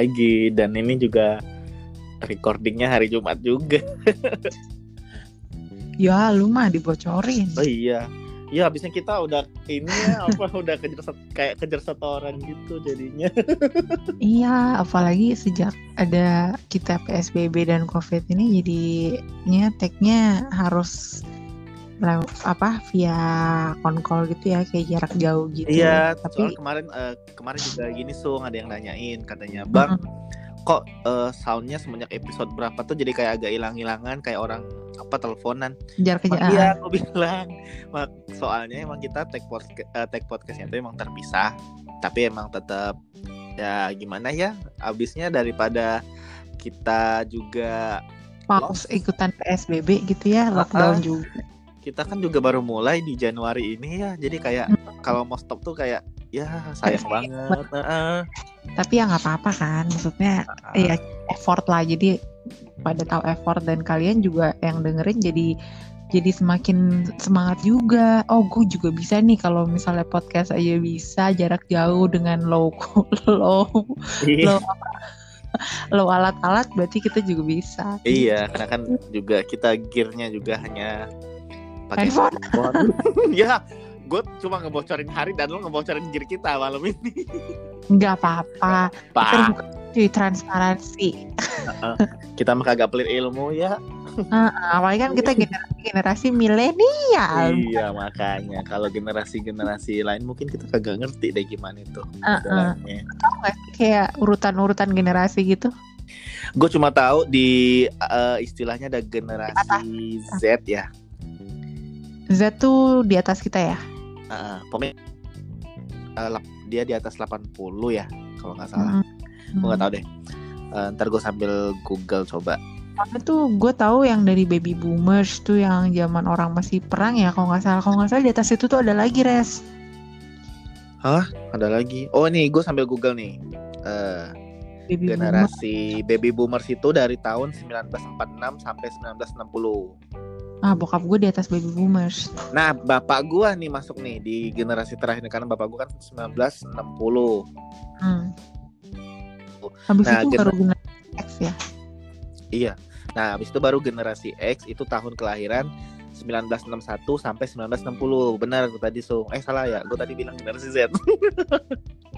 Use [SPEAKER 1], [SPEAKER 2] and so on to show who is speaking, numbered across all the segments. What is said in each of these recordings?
[SPEAKER 1] lagi dan ini juga recordingnya hari Jumat juga.
[SPEAKER 2] Ya, lu mah dibocorin.
[SPEAKER 1] Oh iya. Ya habisnya kita udah ini ya apa udah kejar kayak kejar setoran gitu jadinya.
[SPEAKER 2] Iya, apalagi sejak ada kita PSBB dan COVID ini jadinya tag-nya harus apa via konkol gitu ya kayak jarak jauh gitu.
[SPEAKER 1] Iya,
[SPEAKER 2] tapi
[SPEAKER 1] soal kemarin eh, kemarin juga gini Sung ada yang nanyain katanya, "Bang, kok eh, soundnya semenjak episode berapa tuh jadi kayak agak hilang-hilangan kayak orang apa teleponan?"
[SPEAKER 2] jarak jauh.
[SPEAKER 1] iya, aku bilang. Mak, soalnya emang kita tag podcast tag podcastnya itu emang terpisah, tapi emang tetap ya gimana ya, abisnya daripada kita juga
[SPEAKER 2] Paus ikutan PSBB gitu ya, lockdown
[SPEAKER 1] Ah,
[SPEAKER 2] juga.
[SPEAKER 1] Kita kan juga baru mulai di Januari ini ya, jadi kayak kalau mau stop tuh kayak ya sayang banget. Heeh.
[SPEAKER 2] Tapi ya nggak apa-apa kan, maksudnya
[SPEAKER 1] Heeh.
[SPEAKER 2] ya effort lah. Jadi pada tahu effort dan kalian juga yang dengerin jadi jadi semakin semangat juga. Oh, gue juga bisa nih kalau misalnya podcast aja bisa jarak jauh dengan low low
[SPEAKER 1] Iya.
[SPEAKER 2] low low alat-alat berarti kita juga bisa.
[SPEAKER 1] Iya, karena kan juga kita gearnya juga hanya pakai
[SPEAKER 2] Handphone.
[SPEAKER 1] handphone. ya, gue cuma ngebocorin hari dan lo ngebocorin gear kita malam ini.
[SPEAKER 2] Nggak apa-apa. Bukan cuy transparansi.
[SPEAKER 1] kita mah kagak pelit ilmu ya.
[SPEAKER 2] Heeh, apalagi kan kita generasi generasi milenial.
[SPEAKER 1] Iya, makanya kalau generasi-generasi lain mungkin kita kagak ngerti deh gimana itu.
[SPEAKER 2] Heeh.
[SPEAKER 1] jalannya.
[SPEAKER 2] Tahu nggak kayak urutan-urutan generasi gitu?
[SPEAKER 1] Gue cuma tahu di eh, istilahnya ada generasi Z ya.
[SPEAKER 2] Z tuh di atas kita ya.
[SPEAKER 1] Heeh, pokoknya lap- dia di atas 80 ya kalau nggak salah.
[SPEAKER 2] Mm.
[SPEAKER 1] Gue nggak tahu deh. Eh, ntar gue sambil Google coba.
[SPEAKER 2] Soalnya tuh gue tahu yang dari baby boomers tuh yang zaman orang masih perang ya kalau nggak salah kalau nggak salah di atas itu tuh ada lagi res
[SPEAKER 1] Ada lagi. Oh nih, gue sambil Google nih. Eh,
[SPEAKER 2] baby boomers
[SPEAKER 1] generasi baby boomers itu dari tahun 1946 sampai 1960.
[SPEAKER 2] Ah bokap gue di atas baby boomers
[SPEAKER 1] Nah, bapak gua nih masuk nih di generasi terakhir karena bapak gua kan 1960.
[SPEAKER 2] hmm. habis
[SPEAKER 1] Nah,
[SPEAKER 2] itu
[SPEAKER 1] gener-
[SPEAKER 2] baru generasi X ya
[SPEAKER 1] Iya. Nah, habis itu baru generasi X itu tahun kelahiran 1961 sampai 1960. Benar gua tadi so. Eh salah ya, gua tadi bilang generasi Z.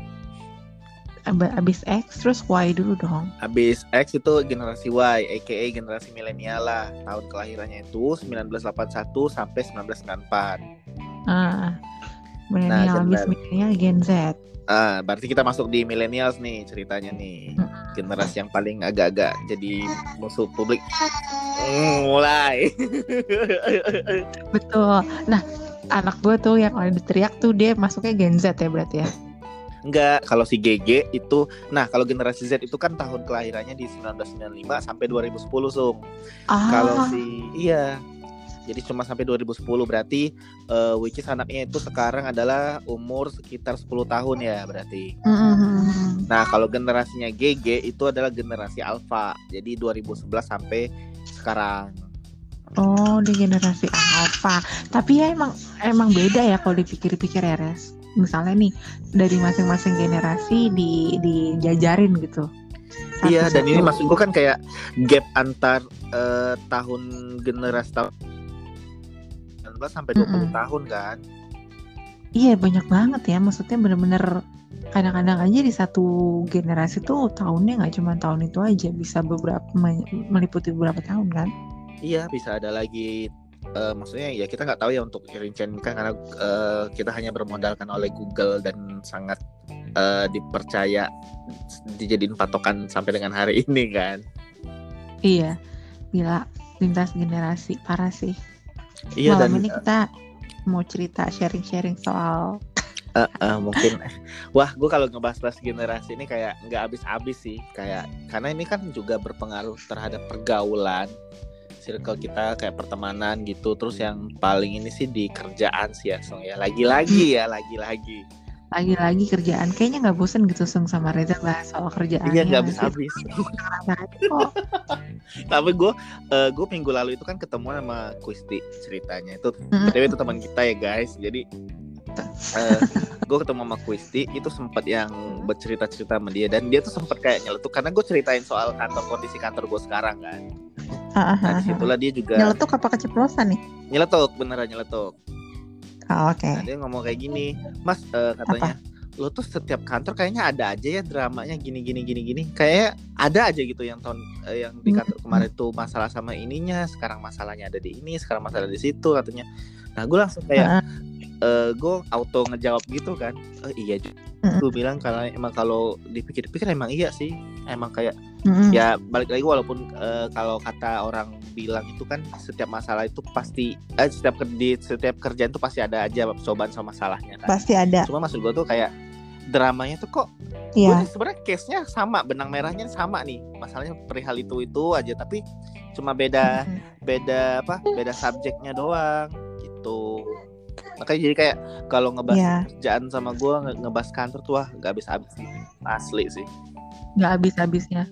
[SPEAKER 2] Ab- abis X terus Y dulu dong
[SPEAKER 1] Habis X itu generasi Y, aka generasi milenial lah. Tahun kelahirannya itu 1981 sampai 1994.
[SPEAKER 2] ah milenial habis
[SPEAKER 1] benar.
[SPEAKER 2] milenial Gen Z
[SPEAKER 1] Ah, berarti kita masuk di millennials nih ceritanya nih.
[SPEAKER 2] Mm.
[SPEAKER 1] Generasi yang paling agak-agak jadi musuh publik. Hmm, mulai.
[SPEAKER 2] betul nah anak gue tuh yang ada teriak tuh dia masuknya Gen Z ya berarti ya
[SPEAKER 1] Enggak, kalau si GG itu, nah kalau generasi Z itu kan tahun kelahirannya di 1995 sampai 2010, Sung.
[SPEAKER 2] ah
[SPEAKER 1] Kalau si iya. Jadi cuma sampai 2010 berarti eh, which is anaknya itu sekarang adalah umur sekitar 10 tahun ya berarti.
[SPEAKER 2] Mm.
[SPEAKER 1] Nah, kalau generasinya GG itu adalah generasi alpha. Jadi 2011 sampai sekarang.
[SPEAKER 2] Oh, di generasi alpha. Tapi ya emang emang beda ya kalau dipikir-pikir ya, Res. Misalnya nih dari masing-masing generasi di dijajarin gitu.
[SPEAKER 1] Iya, dan ini maksud gue kan kayak gap antar eh, tahun generasi tahun 19 sampai 20
[SPEAKER 2] Mm-mm.
[SPEAKER 1] tahun kan.
[SPEAKER 2] Iya, banyak banget ya. Maksudnya bener-bener kadang-kadang aja di satu generasi tuh tahunnya nggak cuma tahun itu aja, bisa beberapa me- meliputi beberapa tahun kan.
[SPEAKER 1] Iya, bisa ada lagi eh, maksudnya ya kita nggak tahu ya untuk rincian kan karena eh, kita hanya bermodalkan oleh Google dan sangat eh, dipercaya dijadiin patokan sampai dengan hari ini kan.
[SPEAKER 2] Iya, gila lintas generasi parah sih.
[SPEAKER 1] Iya
[SPEAKER 2] Malam
[SPEAKER 1] dan
[SPEAKER 2] ini kita mau cerita sharing-sharing soal
[SPEAKER 1] eh, eh, mungkin wah gue kalau ngebahas-bahas generasi ini kayak nggak habis-habis sih kayak karena ini kan juga berpengaruh terhadap pergaulan circle kita kayak pertemanan gitu. Terus yang paling ini sih di kerjaan sih ya Song ya. Lagi-lagi ya lagi-lagi.
[SPEAKER 2] Lagi-lagi kerjaan. Kayaknya nggak bosen gitu Sung sama Reza bahas soal kerjaan
[SPEAKER 1] iya nggak habis-habis
[SPEAKER 2] kok.
[SPEAKER 1] Tapi gue gue minggu lalu itu kan ketemu sama Kusti ceritanya. Itu
[SPEAKER 2] Mm-mm.
[SPEAKER 1] btw itu teman kita ya guys. Jadi uh, gue ketemu sama Kristi itu sempat yang bercerita cerita sama dia. Dan dia tuh sempat kayak nyeletuk karena gue ceritain soal kantor kondisi kantor gue sekarang kan.
[SPEAKER 2] Ah, ah,
[SPEAKER 1] nah
[SPEAKER 2] ah, ah.
[SPEAKER 1] di situlah dia juga
[SPEAKER 2] Nyeletuk apa keceplosan nih?
[SPEAKER 1] nyeletuk beneran nyeletuk.
[SPEAKER 2] Oh, Oke.
[SPEAKER 1] nah dia ngomong kayak gini mas eh, katanya lo tuh setiap kantor kayaknya ada aja ya dramanya gini gini gini gini. Kayak ada aja gitu yang tahun eh, yang di kantor kemarin tuh masalah sama ininya sekarang masalahnya ada di ini sekarang masalah di situ katanya. Nah gue langsung kayak
[SPEAKER 2] Ah.
[SPEAKER 1] eh gue auto ngejawab gitu kan oh, iya gue bilang kalau emang kalau dipikir-pikir emang iya sih emang kayak
[SPEAKER 2] Mm-mm.
[SPEAKER 1] ya balik lagi walaupun eh, kalau kata orang bilang itu kan setiap masalah itu pasti eh, setiap ker- di setiap kerjaan itu pasti ada aja cobaan sama masalahnya kan
[SPEAKER 2] Pasti ada.
[SPEAKER 1] cuma maksud gue tuh kayak dramanya tuh kok
[SPEAKER 2] Iya.
[SPEAKER 1] gue sebenarnya case nya sama benang merahnya sama nih masalahnya perihal itu itu aja tapi cuma beda
[SPEAKER 2] Mm-mm.
[SPEAKER 1] beda apa beda subjeknya doang makanya jadi kayak kalau ngebahas
[SPEAKER 2] Iya.
[SPEAKER 1] kerjaan sama gue nge- ngebahas kantor tuh wah nggak habis habis sih asli sih
[SPEAKER 2] Nggak habis-habisnya.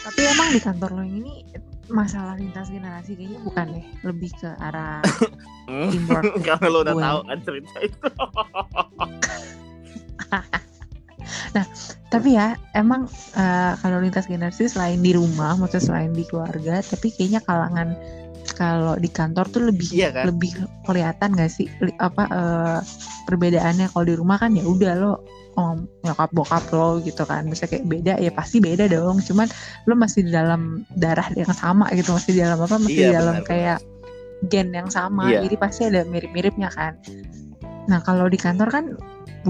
[SPEAKER 2] Tapi emang di kantor lo yang ini masalah lintas generasi kayaknya bukan deh, lebih ke arah teamwork.
[SPEAKER 1] karena lo udah
[SPEAKER 2] gue.
[SPEAKER 1] tahu kan cerita itu
[SPEAKER 2] Tapi ya emang eh, kalau lintas generasi selain di rumah, maksudnya selain di keluarga, tapi kayaknya kalangan kalau di kantor tuh lebih
[SPEAKER 1] Iya kan?
[SPEAKER 2] lebih kelihatan gak sih? Li- apa eh, perbedaannya? Kalau di rumah kan ya udah lo om nyokap bokap lo gitu kan. Bisa kayak beda ya pasti beda dong. Cuman lo masih di dalam darah yang sama gitu. Masih di dalam apa? Masih
[SPEAKER 1] Iya,
[SPEAKER 2] di dalam
[SPEAKER 1] benar,
[SPEAKER 2] kayak gen yang sama.
[SPEAKER 1] Iya.
[SPEAKER 2] jadi pasti ada mirip-miripnya kan. Nah kalau di kantor kan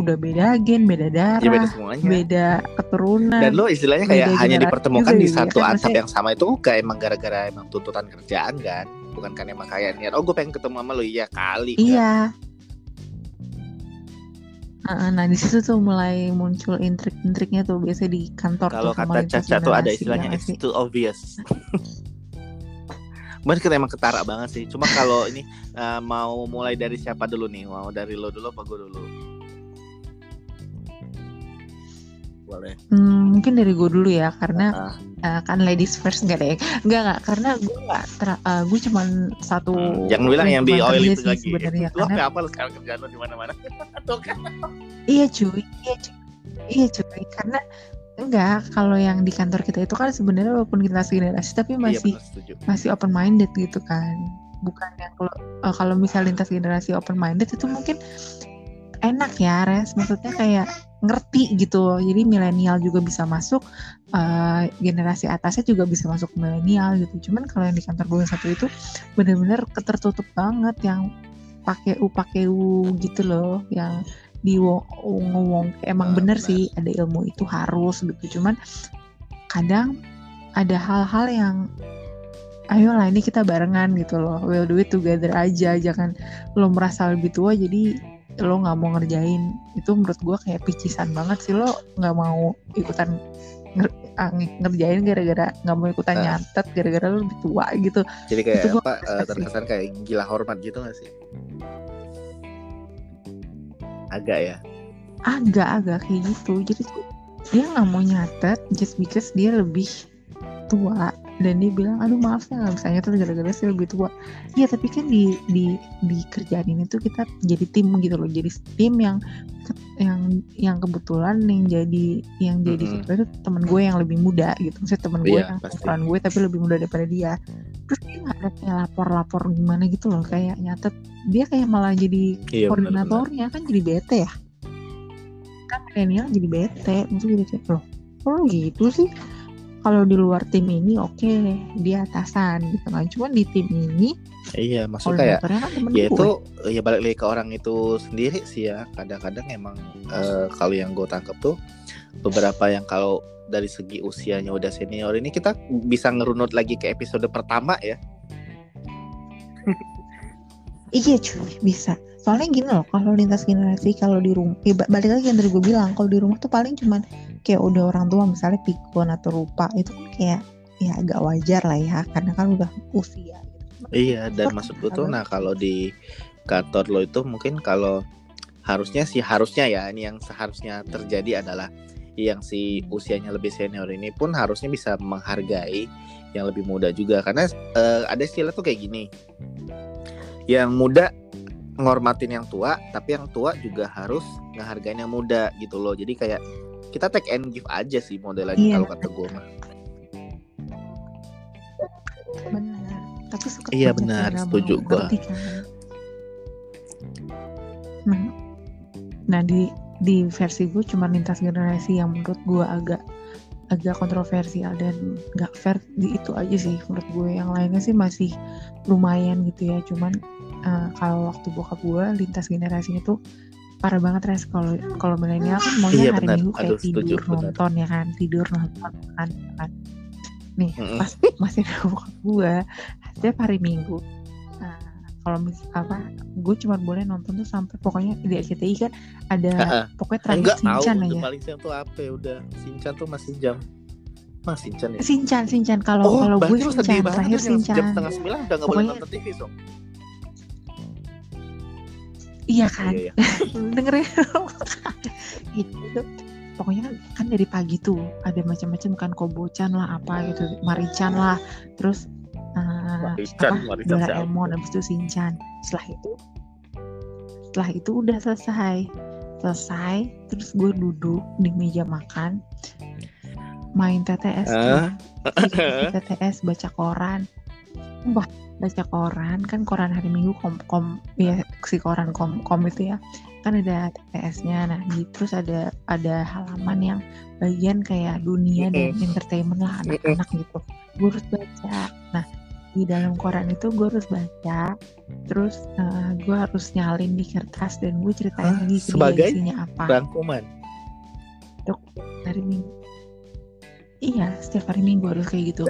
[SPEAKER 2] udah beda gen beda darah
[SPEAKER 1] ya beda semuanya
[SPEAKER 2] beda keturunan
[SPEAKER 1] dan lo istilahnya kayak hanya dipertemukan
[SPEAKER 2] juga
[SPEAKER 1] di
[SPEAKER 2] ya,
[SPEAKER 1] satu
[SPEAKER 2] kan?
[SPEAKER 1] atap yang sama itu gak emang gara-gara emang tuntutan kerjaan kan bukan kan emang kayak niat oh gue pengen ketemu sama lo iya kali kan?
[SPEAKER 2] Iya. Heeh, Nah di situ tuh mulai muncul intrik-intriknya tuh biasa di kantor
[SPEAKER 1] kalau kata Caca tuh ada istilahnya
[SPEAKER 2] ya
[SPEAKER 1] it's too obvious Mungkin kita emang ketara banget sih. Cuma kalau ini eh, mau mulai dari siapa dulu nih? Mau dari lo dulu apa gue dulu? Boleh.
[SPEAKER 2] Hmm, mungkin dari gue dulu ya karena
[SPEAKER 1] Ah,
[SPEAKER 2] eh, kan ladies first enggak deh enggak enggak karena gue enggak gue cuman satu
[SPEAKER 1] hmm, Jangan bilang yang di oil itu lagi.
[SPEAKER 2] sebenarnya
[SPEAKER 1] Lo
[SPEAKER 2] karena
[SPEAKER 1] apa lo sekarang kerjaan lo di mana-mana? Tuh kan.
[SPEAKER 2] iya cuy iya cuy iya cuy karena enggak kalau yang di kantor kita itu kan sebenarnya walaupun kita generasi tapi
[SPEAKER 1] Iya
[SPEAKER 2] masih
[SPEAKER 1] setuju.
[SPEAKER 2] masih open minded gitu kan bukan yang kalau eh, kalau misal lintas generasi open minded itu mungkin enak ya res maksudnya kayak ngerti gitu jadi milenial juga bisa masuk eh, generasi atasnya juga bisa masuk milenial gitu. Cuman kalau yang di kantor gue satu itu bener-bener ketertutup banget yang pakai u pakai u gitu loh. Yang di ngomong emang
[SPEAKER 1] Ah,
[SPEAKER 2] bener
[SPEAKER 1] benar.
[SPEAKER 2] sih ada ilmu itu harus gitu. Cuman kadang ada hal-hal yang ayolah ini kita barengan gitu loh. We'll do it together aja jangan lo merasa lebih tua jadi lo nggak mau ngerjain itu menurut gue kayak picisan banget sih lo nggak mau ikutan ah, ngerjain gara-gara nggak mau ikutan
[SPEAKER 1] Ah.
[SPEAKER 2] nyatet gara-gara lo lebih tua gitu
[SPEAKER 1] Jadi kayak
[SPEAKER 2] Itu
[SPEAKER 1] apa? eh, terkesan kayak gila hormat gitu gak sih? Agak ya.
[SPEAKER 2] agak-agak kayak gitu jadi dia nggak mau nyatet just because dia lebih tua dan dia bilang aduh maaf saya nggak bisa nyatet gara-gara saya lebih tua. Iya tapi kan di di di kerjaan ini tuh kita jadi tim gitu loh. Jadi tim yang yang yang kebetulan yang jadi yang jadi
[SPEAKER 1] Mm-mm.
[SPEAKER 2] ketua itu temen gue yang lebih muda gitu. Maksudnya temen gue
[SPEAKER 1] Iya,
[SPEAKER 2] yang ukuran gue tapi lebih muda daripada dia. Terus dia nggak ada kayak lapor-lapor gimana gitu loh. Kayak nyatet dia kayak malah jadi
[SPEAKER 1] Iya benar.
[SPEAKER 2] koordinatornya kan jadi bete ya. Kan milenial jadi bete maksudnya jadi kayak loh kok lo gitu sih kalau di luar tim ini oke dia atasan gitu kan. Cuman di tim ini
[SPEAKER 1] Iya, maksud kayak
[SPEAKER 2] koordinatornya kan temen
[SPEAKER 1] ya
[SPEAKER 2] gue.
[SPEAKER 1] itu ya balik lagi ke orang itu sendiri sih ya. Kadang-kadang emang eh, kalau yang gue tangkap tuh beberapa yang kalau dari segi usianya udah senior ini kita bisa ngerunut lagi ke episode pertama ya.
[SPEAKER 2] Iya cuy bisa soalnya gini loh kalau lintas generasi kalau di rumah ya, ba- balik lagi yang tadi gue bilang kalau di rumah tuh paling cuman kayak udah orang tua misalnya pikun atau lupa itu kan kayak ya agak wajar lah ya karena kan udah usia gitu.
[SPEAKER 1] iya dan maksud gue tuh nah kalau di kantor lo itu mungkin kalau harusnya sih harusnya ya ini yang seharusnya terjadi adalah yang si usianya lebih senior ini pun harusnya bisa menghargai yang lebih muda juga karena eh, ada istilah tuh kayak gini yang muda ngormatin yang tua tapi yang tua juga harus ngehargain yang muda gitu loh. Jadi kayak kita take and give aja sih modelnya
[SPEAKER 2] Iya.
[SPEAKER 1] kalau kata gue mah.
[SPEAKER 2] Benar. Tapi suka
[SPEAKER 1] Iya, benar, setuju
[SPEAKER 2] ngerti kan? nah nah di di versi gue cuma lintas generasi yang menurut gue agak agak kontroversial dan nggak fair di itu aja sih. Menurut gue yang lainnya sih masih lumayan gitu ya. Cuman eh, kalau waktu bokap gue lintas generasinya tuh parah banget res. Kalau kalau milenial kan maunya
[SPEAKER 1] Iya,
[SPEAKER 2] hari
[SPEAKER 1] benar.
[SPEAKER 2] minggu kayak
[SPEAKER 1] Aduh, setuju,
[SPEAKER 2] tidur
[SPEAKER 1] benar.
[SPEAKER 2] nonton ya kan? Tidur nonton kan kan? Nih
[SPEAKER 1] Mm-mm.
[SPEAKER 2] pas masih ada bokap gue setiap hari minggu nah, kalau mis apa gue cuma boleh nonton tuh sampai pokoknya di RCTI kan ada
[SPEAKER 1] Ha-ha.
[SPEAKER 2] pokoknya terakhir
[SPEAKER 1] enggak tahu
[SPEAKER 2] Sinchan
[SPEAKER 1] udah
[SPEAKER 2] aja.
[SPEAKER 1] paling siang tuh apa ya udah. Sinchan tuh masih jam mas Sinchan ya?
[SPEAKER 2] Sinchan Sinchan. Kalau
[SPEAKER 1] oh
[SPEAKER 2] kalau gue Sinchan terakhir
[SPEAKER 1] tuh jam,
[SPEAKER 2] Sinchan.
[SPEAKER 1] setengah sembilan udah nggak boleh nonton TV dong
[SPEAKER 2] iya kan?
[SPEAKER 1] iya, iya.
[SPEAKER 2] dengerin. Itu pokoknya kan, kan dari pagi tuh ada macam-macam kan kobocan lah apa gitu. Marichan lah. Terus eh,
[SPEAKER 1] Marichan,
[SPEAKER 2] apa? Doraemon habis itu Shinchan. Setelah itu setelah itu udah selesai. Selesai terus gue duduk di meja makan. Main TTS tuh.
[SPEAKER 1] Ah.
[SPEAKER 2] Main TTS baca koran. Wah baca koran kan koran hari minggu kom kom ya si koran kom kom itu ya. Kan ada TTS-nya nah di, terus ada ada halaman yang bagian kayak dunia dan entertainment lah anak-anak gitu. Gue harus baca. Nah di dalam koran itu gue harus baca terus eh, gue harus nyalin di kertas dan gue ceritain
[SPEAKER 1] Hah?
[SPEAKER 2] lagi dia
[SPEAKER 1] Sebagai
[SPEAKER 2] isinya apa.
[SPEAKER 1] rangkuman?
[SPEAKER 2] Dok, hari minggu iya setiap hari minggu harus kayak gitu.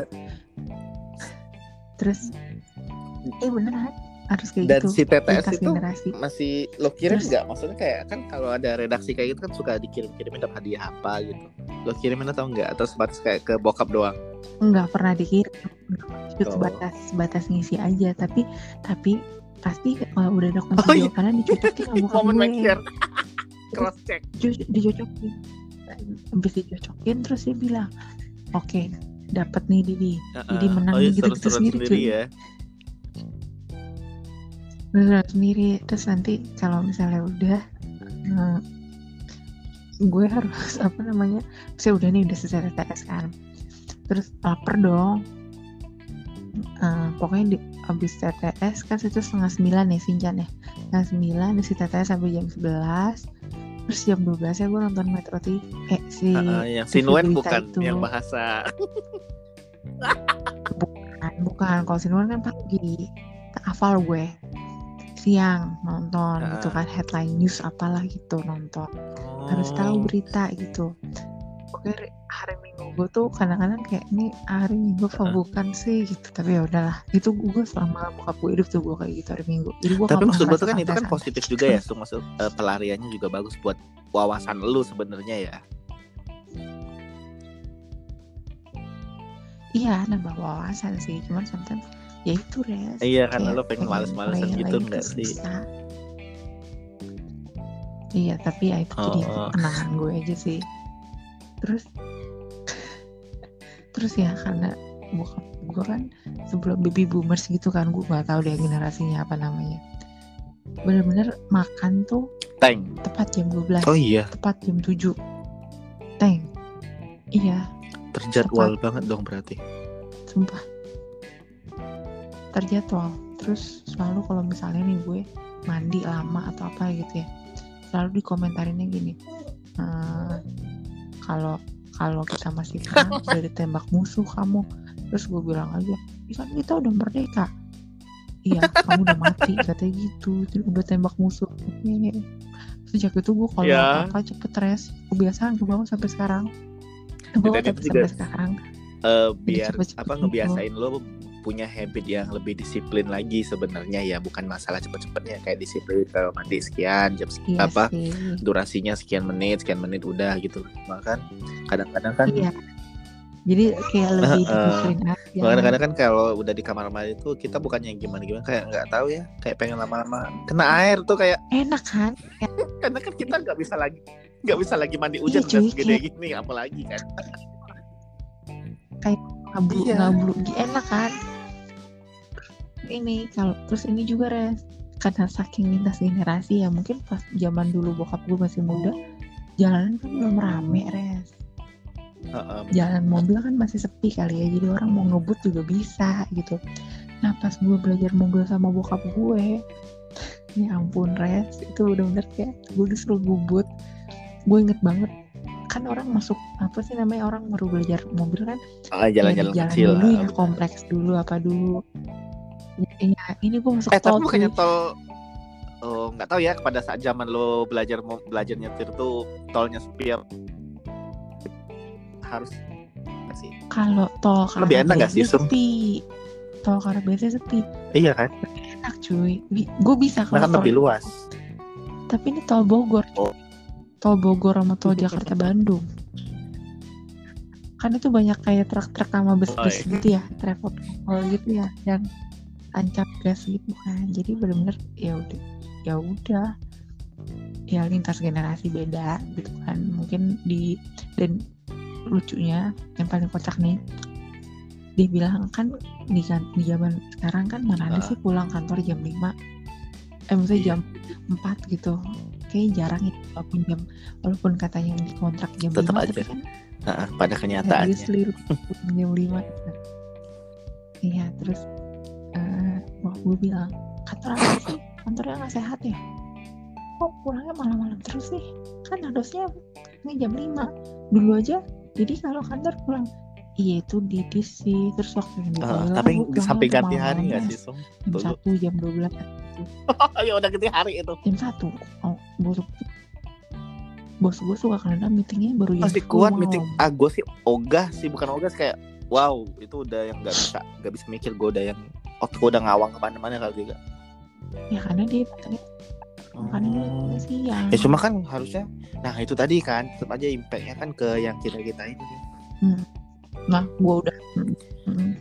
[SPEAKER 2] Terus eh beneran? Harus kayak
[SPEAKER 1] dan
[SPEAKER 2] gitu.
[SPEAKER 1] si TTS
[SPEAKER 2] lintas
[SPEAKER 1] itu
[SPEAKER 2] generasi.
[SPEAKER 1] masih lo kirim nggak? Maksudnya kayak kan kalau ada redaksi kayak gitu kan suka dikirim-kirimin dapat hadiah apa gitu. Lo kirimin atau enggak atau sebatas kayak ke bokap doang?
[SPEAKER 2] Nggak pernah dikirim.
[SPEAKER 1] Oh.
[SPEAKER 2] sebatas sebatas ngisi aja. Tapi tapi pasti kalau udah ada
[SPEAKER 1] Oh, iya.
[SPEAKER 2] jawabannya dicocokin sama bokap
[SPEAKER 1] momen
[SPEAKER 2] gue.
[SPEAKER 1] make sure cross check.
[SPEAKER 2] dicocokin habis dicocokin terus dia bilang oke dapat nih Didi. Jadi menang
[SPEAKER 1] oh, iya,
[SPEAKER 2] gitu-gitu
[SPEAKER 1] seru-seruan
[SPEAKER 2] sendiri,
[SPEAKER 1] sendiri ya
[SPEAKER 2] beneran sendiri. Terus nanti kalau misalnya udah eh, gue harus apa namanya saya udah nih udah selesai TTS kan. Terus lapar dong. Eh, pokoknya di habis TTS kan itu setengah sembilan ya Sincan ya. Setengah sembilan di TTS sampai jam 11 terus jam 12 ya gue nonton Metro TV eh si
[SPEAKER 1] Ah, ah, yang Sinuen bukan
[SPEAKER 2] itu.
[SPEAKER 1] yang bahasa.
[SPEAKER 2] Bukan bukan. Kalau Sinwan kan pagi. Hafal gue siang nonton
[SPEAKER 1] Ah.
[SPEAKER 2] gitu kan headline news apalah gitu nonton. Harus tahu
[SPEAKER 1] Oh.
[SPEAKER 2] berita gitu. Oke hari minggu gue tuh kadang-kadang kayak ini hari minggu apa
[SPEAKER 1] Ah.
[SPEAKER 2] bukan sih? Gitu. Tapi ya udahlah. Itu gue selama bokap gue hidup tuh gue kayak gitu hari minggu. Jadi gue
[SPEAKER 1] tapi maksud gue tuh kan itu kan positif juga ya so, maksud eh, pelariannya juga bagus buat wawasan lu sebenarnya ya.
[SPEAKER 2] Iya nambah wawasan sih. Cuman sometimes ya itu res.
[SPEAKER 1] Iya karena lo pengen males-malesan gitu
[SPEAKER 2] itu
[SPEAKER 1] enggak sih.
[SPEAKER 2] Iya, tapi ya itu jadi
[SPEAKER 1] Oh.
[SPEAKER 2] kenangan gue aja sih. Terus terus ya karena bokap gue kan sebelum baby boomers gitu kan gue nggak tahu deh generasinya apa namanya. Bener-bener makan tuh
[SPEAKER 1] tank.
[SPEAKER 2] tepat jam 12
[SPEAKER 1] oh iya.
[SPEAKER 2] tepat jam 7 teng iya.
[SPEAKER 1] Terjadwal banget dong berarti.
[SPEAKER 2] Sumpah terjadwal terus selalu kalau misalnya nih gue mandi lama atau apa gitu ya selalu dikomentarinnya gini "Eh, kalau kalau kita masih perang udah ditembak musuh kamu. Terus gue bilang aja "Ih, kan kita udah merdeka. Iya kamu udah mati katanya gitu Terus udah tembak musuh. Oke. sejak itu gue kalau
[SPEAKER 1] Ya.
[SPEAKER 2] apa cepet stres kebiasaan gue bangun sampai sekarang. Gue
[SPEAKER 1] itu
[SPEAKER 2] sampai sekarang.
[SPEAKER 1] Eh, biar
[SPEAKER 2] cepet-cepet
[SPEAKER 1] apa
[SPEAKER 2] gitu.
[SPEAKER 1] ngebiasain lo punya habit yang lebih disiplin lagi sebenarnya ya bukan masalah cepet-cepetnya kayak disiplin kalau mandi sekian jam sekian
[SPEAKER 2] Iya
[SPEAKER 1] apa
[SPEAKER 2] sih.
[SPEAKER 1] durasinya sekian menit sekian menit udah gitu makan kadang-kadang kan
[SPEAKER 2] Iya. Jadi kayak lebih disiplin aja.
[SPEAKER 1] Makanya kadang kan kalau udah di kamar mandi tuh kita bukannya gimana gimana kayak nggak tahu ya kayak pengen lama-lama kena air tuh kayak
[SPEAKER 2] Enak kan?
[SPEAKER 1] karena kan kita nggak bisa lagi nggak bisa lagi mandi hujan
[SPEAKER 2] Iya, cuy,
[SPEAKER 1] segede gini apalagi kan
[SPEAKER 2] Ngablu
[SPEAKER 1] Iya.
[SPEAKER 2] ngablu Gi- enak kan? Ini kalau terus ini juga res. Karena saking lintas generasi ya mungkin pas zaman dulu bokap gue masih muda jalanan kan belum rame res. Jalan mobil kan masih sepi kali ya jadi orang mau ngebut juga bisa gitu. Nah pas gue belajar mobil sama bokap gue ya ampun res itu bener-bener kayak gue disuruh ngebut. Gue inget banget kan orang masuk apa sih namanya orang baru belajar mobil kan?
[SPEAKER 1] Ah,
[SPEAKER 2] ya
[SPEAKER 1] jalan-jalan
[SPEAKER 2] jalan
[SPEAKER 1] kecil
[SPEAKER 2] dulu ya
[SPEAKER 1] bener.
[SPEAKER 2] kompleks dulu apa dulu Iya, ini gue masuk
[SPEAKER 1] eh tapi
[SPEAKER 2] tol
[SPEAKER 1] bukannya
[SPEAKER 2] cuy.
[SPEAKER 1] tol oh nggak tahu ya pada saat zaman lo belajar mau belajar nyetir tuh tolnya sepi harus sih?
[SPEAKER 2] Kalau tol
[SPEAKER 1] Lebih enak nggak sih,
[SPEAKER 2] sepi. Tol Karabese sepi.
[SPEAKER 1] Iya kan?
[SPEAKER 2] Enak cuy. Gue bisa
[SPEAKER 1] karena kan
[SPEAKER 2] kalau
[SPEAKER 1] lebih luas.
[SPEAKER 2] Tapi ini tol Bogor.
[SPEAKER 1] Oh.
[SPEAKER 2] tol Bogor sama tol Jakarta Bandung. Kan itu banyak kayak truk-truk sama bus-bus
[SPEAKER 1] Oh, iya.
[SPEAKER 2] gitu ya travel gitu ya yang tancap gas gitu kan jadi bener-bener ya udah ya udah ya lintas generasi beda gitu kan mungkin di dan lucunya yang paling kocak nih dia bilang kan di, kan, di zaman sekarang kan mana ada
[SPEAKER 1] Ah.
[SPEAKER 2] sih pulang kantor jam 5 eh maksudnya jam 4 gitu kayak jarang ya walaupun jam walaupun katanya yang dikontrak jam
[SPEAKER 1] Tetep
[SPEAKER 2] 5
[SPEAKER 1] aja.
[SPEAKER 2] tapi kan
[SPEAKER 1] Nah, pada kenyataannya
[SPEAKER 2] obviously jam 5 gitu. iya terus wah gue bilang kantor apa sih kantornya nggak sehat ya? Kok pulangnya malam-malam terus sih? Kan harusnya ini jam 5 dulu aja jadi kalau kantor pulang. Iya itu didis sih. Terus waktu yang Thailand,
[SPEAKER 1] tapi sampai ganti hari nggak sih Sum?
[SPEAKER 2] jam satu jam 12
[SPEAKER 1] ya udah ganti hari itu.
[SPEAKER 2] Jam satu. Oh bos bos gue suka kadang meetingnya baru jam
[SPEAKER 1] masih
[SPEAKER 2] 10
[SPEAKER 1] kuat
[SPEAKER 2] malam.
[SPEAKER 1] meeting. Ah gue sih ogah sih bukan ogah sih kayak wow itu udah yang nggak bisa nggak bisa mikir gue udah yang otak udah ngawang ke mana-mana kali juga.
[SPEAKER 2] Ya karena dia karena dia datangnya siang
[SPEAKER 1] ya cuma kan harusnya nah itu tadi kan tetap aja impactnya kan ke yang kita kita ini
[SPEAKER 2] nah gue udah mm, mm.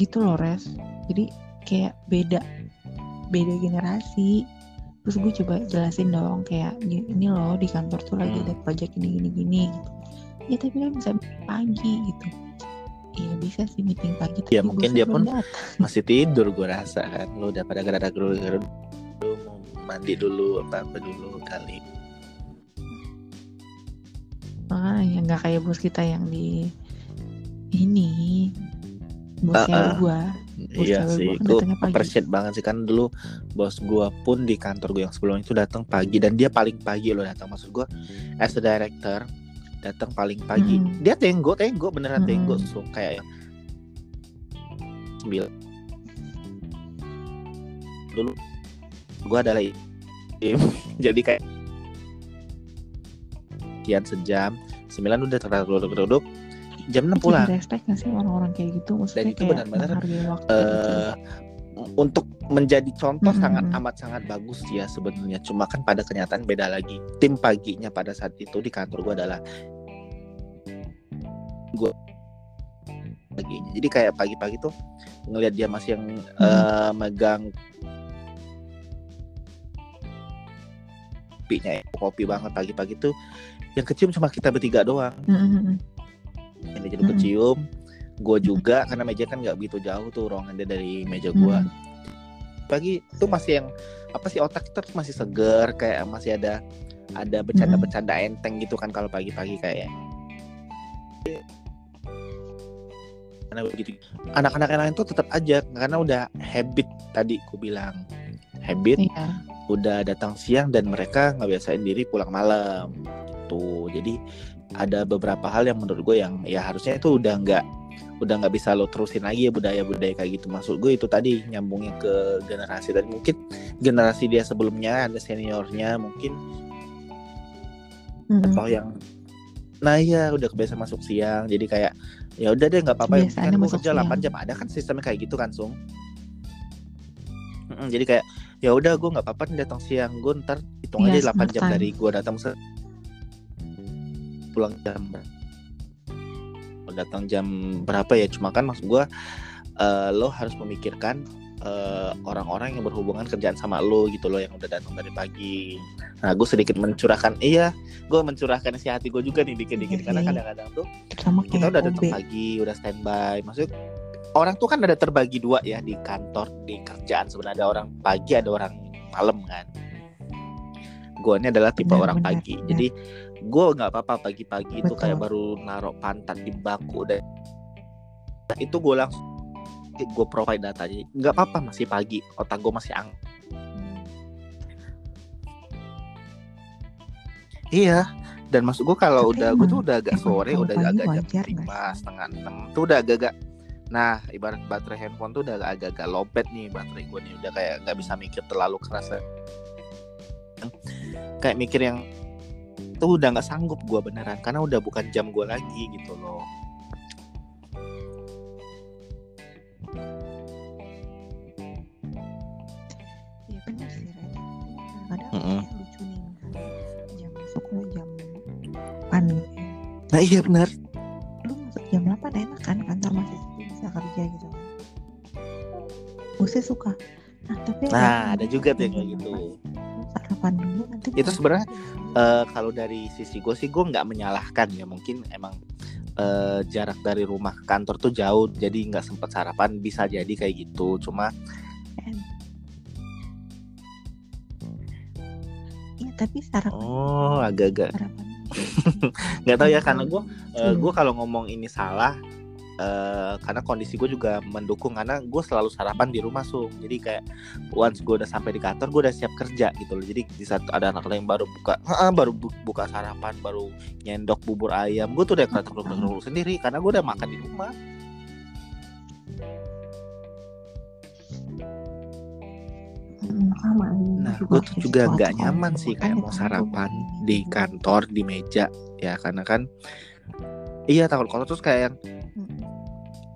[SPEAKER 2] gitu loh res. Jadi kayak beda beda generasi. Terus gue coba jelasin dong kayak "Gini- ini loh di kantor tuh lagi
[SPEAKER 1] Hmm.
[SPEAKER 2] ada pajak gini gini gini gitu. Ya tapi kan bisa pagi gitu iya bisa sih meeting pagi tapi
[SPEAKER 1] Ya, mungkin dia pun-
[SPEAKER 2] datang.
[SPEAKER 1] masih tidur gue rasa kan lo udah pada gerada gerada lu mau mandi dulu apa apa dulu kali
[SPEAKER 2] ah ya nggak kayak bos kita yang di ini bos
[SPEAKER 1] ah.
[SPEAKER 2] gua Bos
[SPEAKER 1] iya sih
[SPEAKER 2] gua kan
[SPEAKER 1] gue
[SPEAKER 2] pagi.
[SPEAKER 1] appreciate banget sih kan dulu bos gue pun di kantor gue yang sebelumnya itu datang pagi dan dia paling pagi loh datang maksud gue as a director datang paling pagi.
[SPEAKER 2] Mm.
[SPEAKER 1] dia tenggo tenggo beneran
[SPEAKER 2] Mm.
[SPEAKER 1] tenggo so kayak sembilan. Dulu gue adalah tim jadi kayak kian sejam. Sembilan udah terlalu duduk jam enam pulang.
[SPEAKER 2] respect gak sih orang-orang kayak gitu? Maksudnya
[SPEAKER 1] Dan itu
[SPEAKER 2] kayak
[SPEAKER 1] benar-benar,
[SPEAKER 2] waktu gitu.
[SPEAKER 1] Untuk menjadi contoh
[SPEAKER 2] Mm-mm.
[SPEAKER 1] sangat amat sangat bagus ya sebenarnya. Cuma kan pada kenyataan beda lagi. Tim paginya pada saat itu di kantor gue adalah gue paginya. Jadi kayak pagi-pagi tuh ngelihat dia masih yang eh, megang kopinya ya, kopi banget pagi-pagi tuh yang kecium cuma kita bertiga doang.
[SPEAKER 2] Mm, mm, mm.
[SPEAKER 1] yang dia jadi
[SPEAKER 2] Mm-mm.
[SPEAKER 1] kecium gue juga karena meja kan nggak begitu jauh tuh ruangan dia dari meja gue
[SPEAKER 2] Mm.
[SPEAKER 1] pagi tuh masih yang apa sih otak kita tuh masih seger kayak masih ada ada bercanda-bercanda enteng gitu kan kalau pagi-pagi kayak. Karena begitu. Anak-anak yang lain tuh tetap aja karena udah habit tadi ku bilang. Habit
[SPEAKER 2] Iya.
[SPEAKER 1] udah datang siang dan mereka ngebiasain diri pulang malam. Gitu jadi ada beberapa hal yang menurut gue yang ya harusnya itu udah nggak udah nggak bisa lo terusin lagi ya budaya-budaya kayak gitu. Maksud gue itu tadi nyambungnya ke generasi dan mungkin generasi dia sebelumnya ada seniornya mungkin.
[SPEAKER 2] Mm, mm.
[SPEAKER 1] atau yang nah iya udah kebiasa masuk siang. Jadi kayak ya udah deh nggak apa-apa yang kan gue kerja 8
[SPEAKER 2] siang.
[SPEAKER 1] jam ada kan sistemnya kayak gitu kan sung? Jadi kayak ya udah gue nggak apa-apa nih datang siang. Gue ntar hitung
[SPEAKER 2] Iya,
[SPEAKER 1] aja 8
[SPEAKER 2] smart
[SPEAKER 1] jam
[SPEAKER 2] time.
[SPEAKER 1] dari gue datang se pulang jam datang jam berapa ya? Cuma kan maksud gue eh, lo harus memikirkan eh, orang-orang yang berhubungan kerjaan sama lo gitu loh yang udah datang dari pagi. Nah gue sedikit mencurahkan iya gue mencurahkan isi hati gue juga nih dikit-dikit.
[SPEAKER 2] Iya
[SPEAKER 1] karena
[SPEAKER 2] sih.
[SPEAKER 1] kadang-kadang tuh
[SPEAKER 2] Terutama
[SPEAKER 1] kita udah datang
[SPEAKER 2] OB.
[SPEAKER 1] pagi udah standby. Maksud orang tuh kan ada terbagi dua ya di kantor di kerjaan. Sebenarnya ada orang pagi ada orang malam kan. Gue ini adalah tipe
[SPEAKER 2] Benar,
[SPEAKER 1] orang
[SPEAKER 2] benar,
[SPEAKER 1] pagi.
[SPEAKER 2] benar.
[SPEAKER 1] jadi gue nggak apa-apa pagi-pagi itu kayak baru naruh pantat di bangku dan itu gue langsung gue provide datanya. Nggak apa-apa masih pagi. Otak gue masih ang iya. Dan maksud gue kalau
[SPEAKER 2] Tapi
[SPEAKER 1] udah gue tuh udah agak sore udah agak jam lima setengah enam tuh udah agak-agak nah ibarat baterai handphone tuh udah agak-agak lopet nih baterai gue nih. Udah kayak nggak bisa mikir terlalu keras. Kayak mikir yang tuh udah nggak sanggup gue beneran karena udah bukan jam gue lagi gitu loh
[SPEAKER 2] Iya benar sih Ren. Kadang
[SPEAKER 1] Mm-mm.
[SPEAKER 2] kayak lucu nih misalnya jam masuk lo jam 8 gitu ya.
[SPEAKER 1] nah iya bener
[SPEAKER 2] Lu masuk jam 8 enak kan kantor masih bisa kerja gitu kan. Gue suka. Nah tapi
[SPEAKER 1] nah ada juga tuh yang kayak gitu
[SPEAKER 2] 8, lu sarapan dulu nanti
[SPEAKER 1] Itu sebenarnya, Eh, kalau dari sisi gue sih gue nggak menyalahkan ya. Mungkin emang eh, jarak dari rumah ke kantor tuh jauh jadi nggak sempet sarapan bisa jadi kayak gitu. Cuma
[SPEAKER 2] Iya tapi sarapan
[SPEAKER 1] oh agak-agak. Nggak tahu ya karena gue
[SPEAKER 2] Iya.
[SPEAKER 1] gue kalau ngomong ini salah eh, karena kondisi gue juga mendukung karena gue selalu sarapan di rumah sung. Jadi kayak once gue udah sampai di kantor gue udah siap kerja gitu loh. Jadi di saat ada anak lain baru buka "Ah, baru bu- buka sarapan baru nyendok bubur ayam gue tuh udah kerasa dulu sendiri karena gue udah makan di rumah. Nah, gue tuh juga
[SPEAKER 2] gitu,
[SPEAKER 1] nggak nyaman
[SPEAKER 2] kalau
[SPEAKER 1] sih
[SPEAKER 2] makan
[SPEAKER 1] kayak
[SPEAKER 2] ya
[SPEAKER 1] mau sarapan di kantor di meja ya karena kan iya takut kotor terus kayak yang.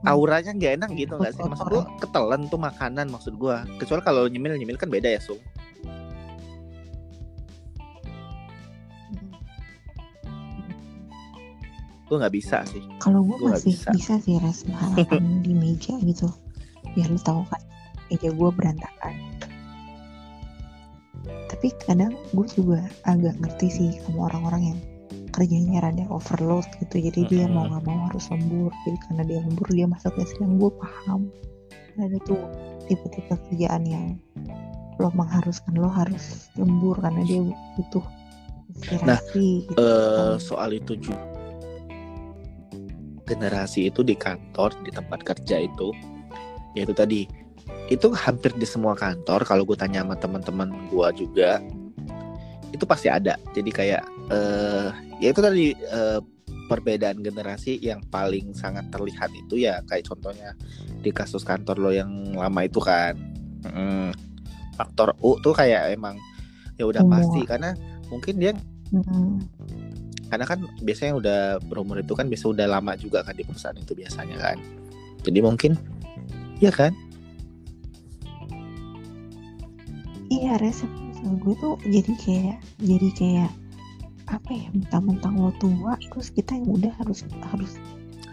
[SPEAKER 1] Auranya nggak enak gitu nggak sih maksud gue ketelan tuh makanan maksud gue kecuali kalau nyemil nyemil kan beda ya sung gue nggak bisa sih
[SPEAKER 2] Kalau gue masih
[SPEAKER 1] bisa.
[SPEAKER 2] bisa. sih res sarapan di meja gitu. Biar lu tahu kan meja gue berantakan. Tapi kadang gue juga agak ngerti sih sama orang-orang yang kerjanya rada overload gitu. Jadi dia mau nggak mau harus lembur. Jadi karena dia lembur dia masuknya siang gue paham. Ada tuh tipe-tipe kerjaan yang lo mengharuskan lo harus lembur karena dia butuh inspirasi gitu.
[SPEAKER 1] eh soal itu juga generasi itu di kantor di tempat kerja itu yaitu tadi itu hampir di semua kantor kalau gue tanya sama teman-teman gue juga itu pasti ada. Jadi kayak eh ya itu tadi eh, perbedaan generasi yang paling sangat terlihat itu ya kayak contohnya di kasus kantor lo yang lama itu kan. Mm, faktor U tuh kayak emang ya udah
[SPEAKER 2] Umur.
[SPEAKER 1] pasti. Karena mungkin dia
[SPEAKER 2] Mm-mm.
[SPEAKER 1] karena kan biasanya udah berumur itu kan biasa udah lama juga kan di perusahaan itu biasanya kan. Jadi mungkin ya kan?
[SPEAKER 2] Iya resep gue tuh jadi kayak jadi kayak apa ya mentang-mentang lo tua terus kita yang udah harus harus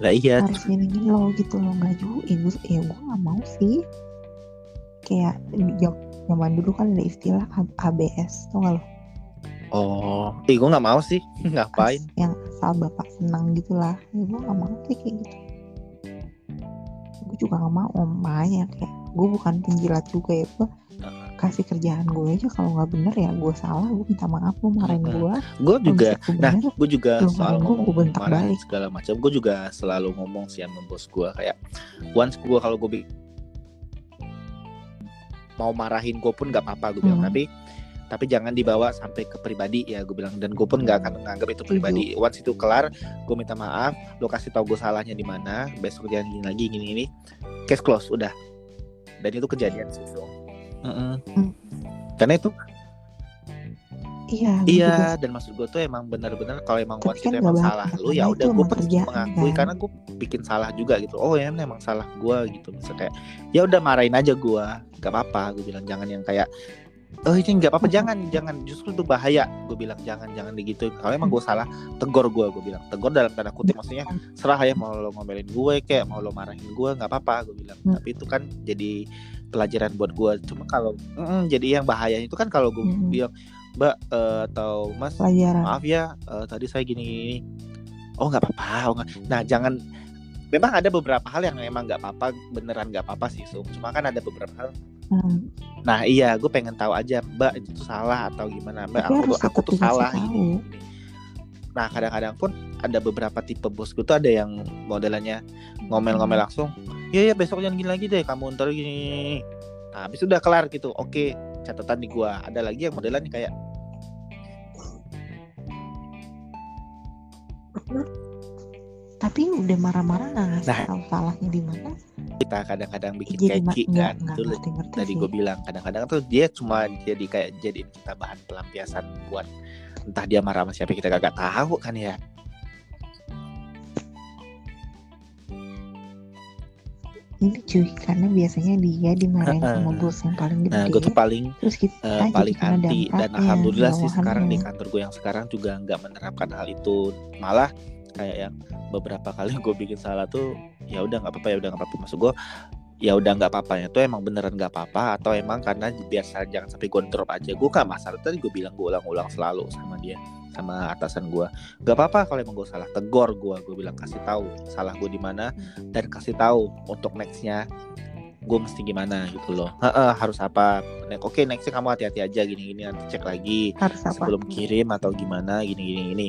[SPEAKER 1] lah iya.
[SPEAKER 2] harus nyenengin lo gitu lo nggak juga ya gue ya gue nggak mau sih. Kayak zaman dulu kan ada istilah ABS tau gak lo?
[SPEAKER 1] Oh ih gue nggak mau sih. Ngapain?
[SPEAKER 2] As- yang asal bapak senang gitulah ya gue nggak mau sih kayak gitu. Gue juga nggak mau makanya kayak gue bukan penjilat juga ya gue kasih kerjaan gue aja kalau nggak bener ya gue salah gue minta maaf lo marahin gue
[SPEAKER 1] gue juga
[SPEAKER 2] gue
[SPEAKER 1] nah gue juga
[SPEAKER 2] Lu
[SPEAKER 1] soal
[SPEAKER 2] ngomong, gua bentak balik.
[SPEAKER 1] segala macam gue juga selalu ngomong sih sama bos gue kayak once gue kalau gue mau marahin gue pun nggak apa-apa gue bilang.
[SPEAKER 2] Hmm.
[SPEAKER 1] tapi tapi jangan dibawa sampai ke pribadi ya gue bilang. Dan gue pun nggak akan menganggap itu pribadi. Once itu kelar gue minta maaf lo kasih tahu gue salahnya di mana besok jangan gini lagi gini gini. Case close udah. Dan itu kejadian sih so. Mm-mm. Karena itu
[SPEAKER 2] iya gue juga
[SPEAKER 1] Iya, dan maksud gue tuh emang bener-bener kalau emang
[SPEAKER 2] Tapi kan
[SPEAKER 1] itu
[SPEAKER 2] nggak
[SPEAKER 1] emang salah lu ya udah gue
[SPEAKER 2] emang
[SPEAKER 1] pun
[SPEAKER 2] kerjaan,
[SPEAKER 1] mengakui
[SPEAKER 2] kan.
[SPEAKER 1] karena gue bikin salah juga gitu. Oh ya emang salah gue gitu. Misal kayak ya udah marahin aja gue, gak apa-apa. Gue bilang jangan yang kayak oh ini nggak apa-apa jangan jangan justru itu bahaya gue bilang jangan jangan begitu kalau emang gue salah tegor gue gue bilang tegor dalam tanda kutip maksudnya serah ya mau lo ngomelin gue kayak mau lo marahin gue nggak apa-apa gue bilang
[SPEAKER 2] Hmm.
[SPEAKER 1] tapi itu kan jadi pelajaran buat gue cuma kalau mm, jadi yang bahaya itu kan kalau gue
[SPEAKER 2] Mm-mm.
[SPEAKER 1] bilang mbak eh, atau mas
[SPEAKER 2] pelajaran
[SPEAKER 1] maaf ya eh, tadi saya gini gini oh nggak apa-apa oh, nggak." nah jangan memang ada beberapa hal yang emang nggak apa-apa beneran nggak apa-apa sih Sum cuma kan ada beberapa hal
[SPEAKER 2] Hmm.
[SPEAKER 1] nah iya gue pengen tahu aja mbak itu tuh salah atau gimana mbak
[SPEAKER 2] Tapi
[SPEAKER 1] aku aku tuh salah gini, gini. Nah kadang-kadang pun ada beberapa tipe bosku tuh ada yang modelannya ngomel-ngomel
[SPEAKER 2] Hmm.
[SPEAKER 1] langsung ya ya besok jangan gini lagi deh kamu ntar gini nah habis udah kelar gitu oke catatan di gua ada lagi yang modelannya kayak
[SPEAKER 2] Tapi udah marah-marah nggak ngasih
[SPEAKER 1] Nah.
[SPEAKER 2] tahu salahnya di mana?
[SPEAKER 1] kita kadang-kadang bikin
[SPEAKER 2] Jadi ma-
[SPEAKER 1] keki kan itu
[SPEAKER 2] ngerti-ngerti
[SPEAKER 1] tadi gue bilang kadang-kadang tuh dia cuma jadi kayak jadiin kita bahan pelampiasan buat entah dia marah sama siapa kita kagak tahu kan ya
[SPEAKER 2] Ini cuy, karena biasanya dia dimarahin
[SPEAKER 1] Heeh.
[SPEAKER 2] sama bos yang paling gede.
[SPEAKER 1] nah gue tuh paling
[SPEAKER 2] terus kita
[SPEAKER 1] eh,
[SPEAKER 2] jadi
[SPEAKER 1] paling anti dan alhamdulillah sih sekarang di kantor gue yang sekarang juga nggak menerapkan hal itu malah kayak yang beberapa kali gue bikin salah tuh ya udah nggak apa-apa ya udah nggak apa-apa maksud gue ya udah nggak apa-apa tuh emang beneran nggak apa-apa atau emang karena biasa jangan sampai gue drop aja. Gue gak masalah tadi gue bilang gue ulang-ulang selalu sama dia sama atasan gue nggak apa-apa kalau emang gue salah tegor gue gue bilang kasih tahu salah gue di mana dan kasih tahu untuk nextnya gue mesti gimana gitu loh. Heeh, harus apa? Oke nextnya kamu hati-hati aja gini-gini nanti cek lagi
[SPEAKER 2] harus apa?
[SPEAKER 1] sebelum kirim atau gimana gini-gini ini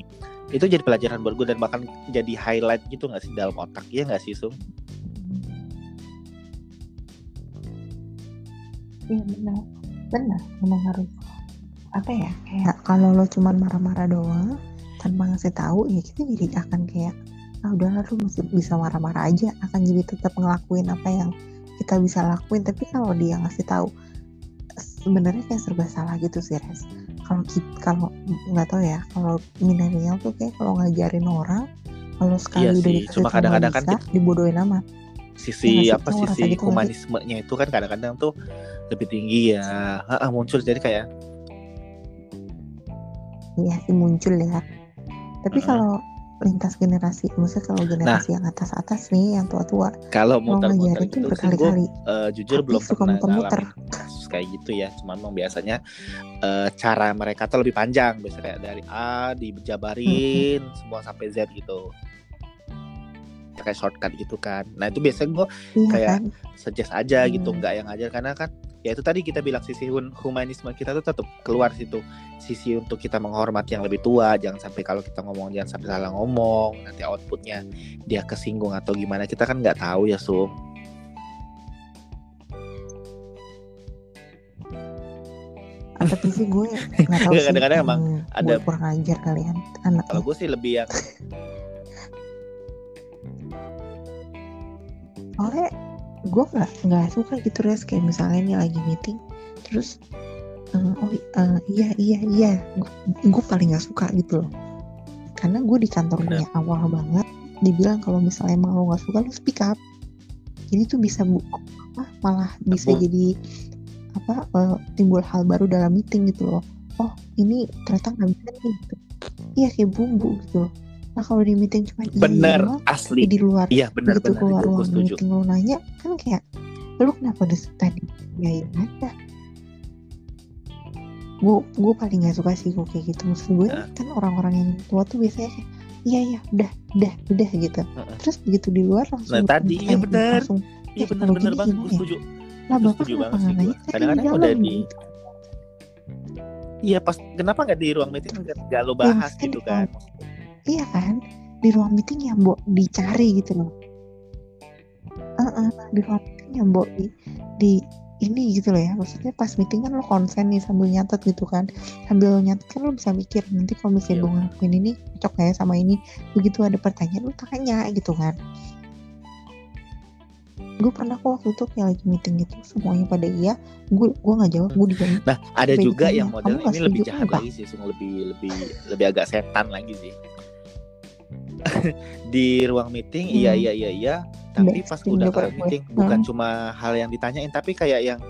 [SPEAKER 1] itu jadi pelajaran buat gue dan bahkan jadi highlight gitu nggak sih dalam otak ya nggak sih Sum?
[SPEAKER 2] Iya benar, benar. Memang harus apa ya? Kayak kalau lo cuman marah-marah doang tanpa ngasih tahu, ya kita jadi akan kayak ah udahlah lu masih bisa marah-marah aja akan jadi tetap ngelakuin apa yang kita bisa lakuin tapi kalau dia ngasih tahu sebenarnya kayak serba salah gitu sih res kalau kita kalau nggak tahu ya kalau milenial tuh kayak kalau ngajarin orang kalau sekali
[SPEAKER 1] Iya
[SPEAKER 2] udah
[SPEAKER 1] sih,
[SPEAKER 2] dikasih
[SPEAKER 1] cuma
[SPEAKER 2] tahu
[SPEAKER 1] kadang-kadang
[SPEAKER 2] nggak
[SPEAKER 1] kan
[SPEAKER 2] bisa, dibodohin amat
[SPEAKER 1] sisi
[SPEAKER 2] sih?
[SPEAKER 1] apa sisi humanismenya itu kan kadang-kadang tuh lebih tinggi ya Heeh, muncul jadi kayak
[SPEAKER 2] Iya sih muncul ya. Tapi
[SPEAKER 1] Heeh.
[SPEAKER 2] kalau lintas generasi, maksudnya kalau generasi yang atas-atas nih, yang tua-tua,
[SPEAKER 1] kalau
[SPEAKER 2] mau tuh
[SPEAKER 1] gitu gue
[SPEAKER 2] berkali-kali.
[SPEAKER 1] jujur
[SPEAKER 2] Tapi
[SPEAKER 1] belum
[SPEAKER 2] suka
[SPEAKER 1] pernah
[SPEAKER 2] muter-muter.
[SPEAKER 1] ngalamin kasus kayak gitu ya cuman memang biasanya eh, cara mereka tuh lebih panjang biasanya dari A dijabarin semua sampai Z gitu kayak shortcut gitu kan nah itu biasanya gue
[SPEAKER 2] Iya
[SPEAKER 1] kayak
[SPEAKER 2] kan?
[SPEAKER 1] suggest aja gitu
[SPEAKER 2] Hmm.
[SPEAKER 1] nggak yang ajar karena kan ya itu tadi kita bilang sisi humanisme kita tuh tetap keluar situ sisi untuk kita menghormati yang lebih tua jangan sampai kalau kita ngomong jangan sampai salah ngomong nanti outputnya dia kesinggung atau gimana kita kan nggak tahu ya sum
[SPEAKER 2] Tapi sih gue nggak tahu sih.
[SPEAKER 1] Kadang-kadang emang
[SPEAKER 2] hmm,
[SPEAKER 1] ada-
[SPEAKER 2] gue kurang ajar kalian anak.
[SPEAKER 1] kalau gue sih lebih yang
[SPEAKER 2] Soalnya gue nggak nggak suka gitu res kayak misalnya nih lagi meeting, terus eh, oh eh, iya iya iya, gue paling nggak suka gitu loh. Karena gue di kantor gue yang awal banget dibilang kalau misalnya emang lo nggak suka lo speak up. Jadi tuh bisa bu apa malah bisa
[SPEAKER 1] Bu-
[SPEAKER 2] jadi apa eh, timbul hal baru dalam meeting gitu loh. Oh ini ternyata nggak bisa nih gitu. Iya kayak bumbu gitu. loh. Nah kalau di meeting cuma iya, iya
[SPEAKER 1] bener
[SPEAKER 2] doang,
[SPEAKER 1] asli
[SPEAKER 2] di luar
[SPEAKER 1] iya bener
[SPEAKER 2] begitu
[SPEAKER 1] bener
[SPEAKER 2] keluar
[SPEAKER 1] gue
[SPEAKER 2] ruang meeting lo nanya kan kayak lu kenapa udah tadi ya aja gue gue paling gak suka sih gue kayak gitu maksud gue
[SPEAKER 1] Nah.
[SPEAKER 2] kan orang-orang yang tua tuh biasanya kayak iya iya udah udah udah gitu
[SPEAKER 1] Heeh.
[SPEAKER 2] terus begitu di luar langsung
[SPEAKER 1] Nah, tadi, iya
[SPEAKER 2] langsung
[SPEAKER 1] iya bener
[SPEAKER 2] gini
[SPEAKER 1] banget gue
[SPEAKER 2] ya?
[SPEAKER 1] setuju
[SPEAKER 2] lah
[SPEAKER 1] Gue
[SPEAKER 2] bapak
[SPEAKER 1] setuju banget sih.
[SPEAKER 2] Kan
[SPEAKER 1] Kadang-kadang udah di-
[SPEAKER 2] gitu.
[SPEAKER 1] iya pas kenapa nggak di ruang meeting nggak lo
[SPEAKER 2] Ya,
[SPEAKER 1] bahas
[SPEAKER 2] maksudnya
[SPEAKER 1] gitu kan
[SPEAKER 2] iya kan? Di ruang meeting yang mbok dicari gitu loh. Heeh, di ruang meeting yang mbok di, di ini gitu loh ya. Maksudnya pas meeting kan lo konsen nih sambil nyatet gitu kan. Sambil nyatet kan lo bisa mikir nanti kalau misalnya
[SPEAKER 1] Iya.
[SPEAKER 2] gue ngelakuin ini cocok ya sama ini? Begitu ada pertanyaan lo tanya gitu kan. Gue pernah kok waktu itu kayak lagi meeting gitu semuanya pada iya. Gue gue nggak jawab gue diam
[SPEAKER 1] Nah, ada juga yang model
[SPEAKER 2] "Kamu nggak
[SPEAKER 1] ini lebih jahat
[SPEAKER 2] nggak?"
[SPEAKER 1] lagi sih, sungguh lebih lebih lebih agak setan lagi sih. Di ruang meeting, iya
[SPEAKER 2] Hmm.
[SPEAKER 1] iya iya iya, tapi
[SPEAKER 2] Udah,
[SPEAKER 1] pas
[SPEAKER 2] sering
[SPEAKER 1] udah
[SPEAKER 2] juga
[SPEAKER 1] kelar
[SPEAKER 2] gue.
[SPEAKER 1] meeting bukan
[SPEAKER 2] Hmm.
[SPEAKER 1] cuma hal yang ditanyain, tapi kayak yang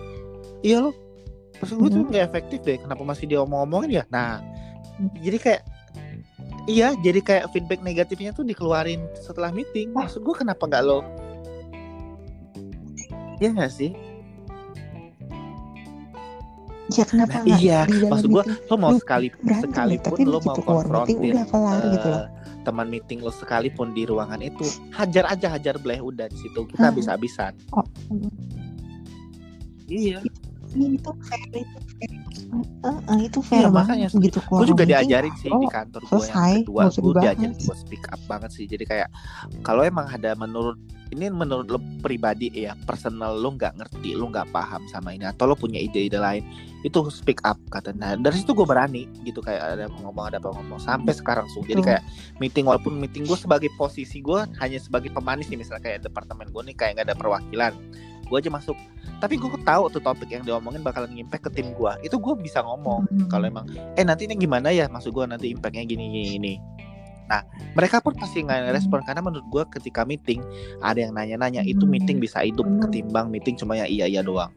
[SPEAKER 1] iya lo, pas gue tuh
[SPEAKER 2] Hmm.
[SPEAKER 1] nggak efektif deh, kenapa masih diomong-omongin ya? Nah,
[SPEAKER 2] Hmm.
[SPEAKER 1] jadi kayak Iya, jadi kayak feedback negatifnya tuh dikeluarin setelah meeting. Maksud gue kenapa nggak lo? Iya nggak sih?
[SPEAKER 2] ya kenapa
[SPEAKER 1] Nah, iya, maksud gue
[SPEAKER 2] meeting
[SPEAKER 1] lo mau sekali sekalipun
[SPEAKER 2] tapi
[SPEAKER 1] lo mau
[SPEAKER 2] meeting
[SPEAKER 1] konfrontir
[SPEAKER 2] udah kelar gitu loh
[SPEAKER 1] eh, teman meeting lo sekalipun di ruangan itu hajar aja hajar bleh udah di situ. Kita
[SPEAKER 2] Hah?
[SPEAKER 1] habis-habisan.
[SPEAKER 2] Oh,
[SPEAKER 1] iya.
[SPEAKER 2] Itu fair itu fair. Eh, eh, itu fair
[SPEAKER 1] Iya, makanya.
[SPEAKER 2] begitu
[SPEAKER 1] gue juga diajarin sih
[SPEAKER 2] oh,
[SPEAKER 1] di kantor gue yang kedua. gue diajarin buat speak up banget sih. Jadi kayak kalau emang ada menurut ini menurut lo pribadi ya personal lo nggak ngerti lo nggak paham sama ini atau lo punya ide-ide lain itu speak up kata nah dari situ gue berani gitu kayak ada ngomong ada apa ngomong sampai sekarang so jadi kayak meeting walaupun meeting gue sebagai posisi gue hanya sebagai pemanis nih misalnya kayak departemen gue nih kayak nggak ada perwakilan gue aja masuk. Tapi gue tahu tuh topik yang diomongin bakalan ngimpact ke tim gue itu gue bisa ngomong
[SPEAKER 2] Hmm.
[SPEAKER 1] kalau emang eh nanti ini gimana ya maksud gue nanti impactnya gini gini gini nah mereka pun pasti nggak respon karena menurut gue ketika meeting ada yang nanya-nanya itu meeting bisa hidup ketimbang meeting cuma ya iya iya doang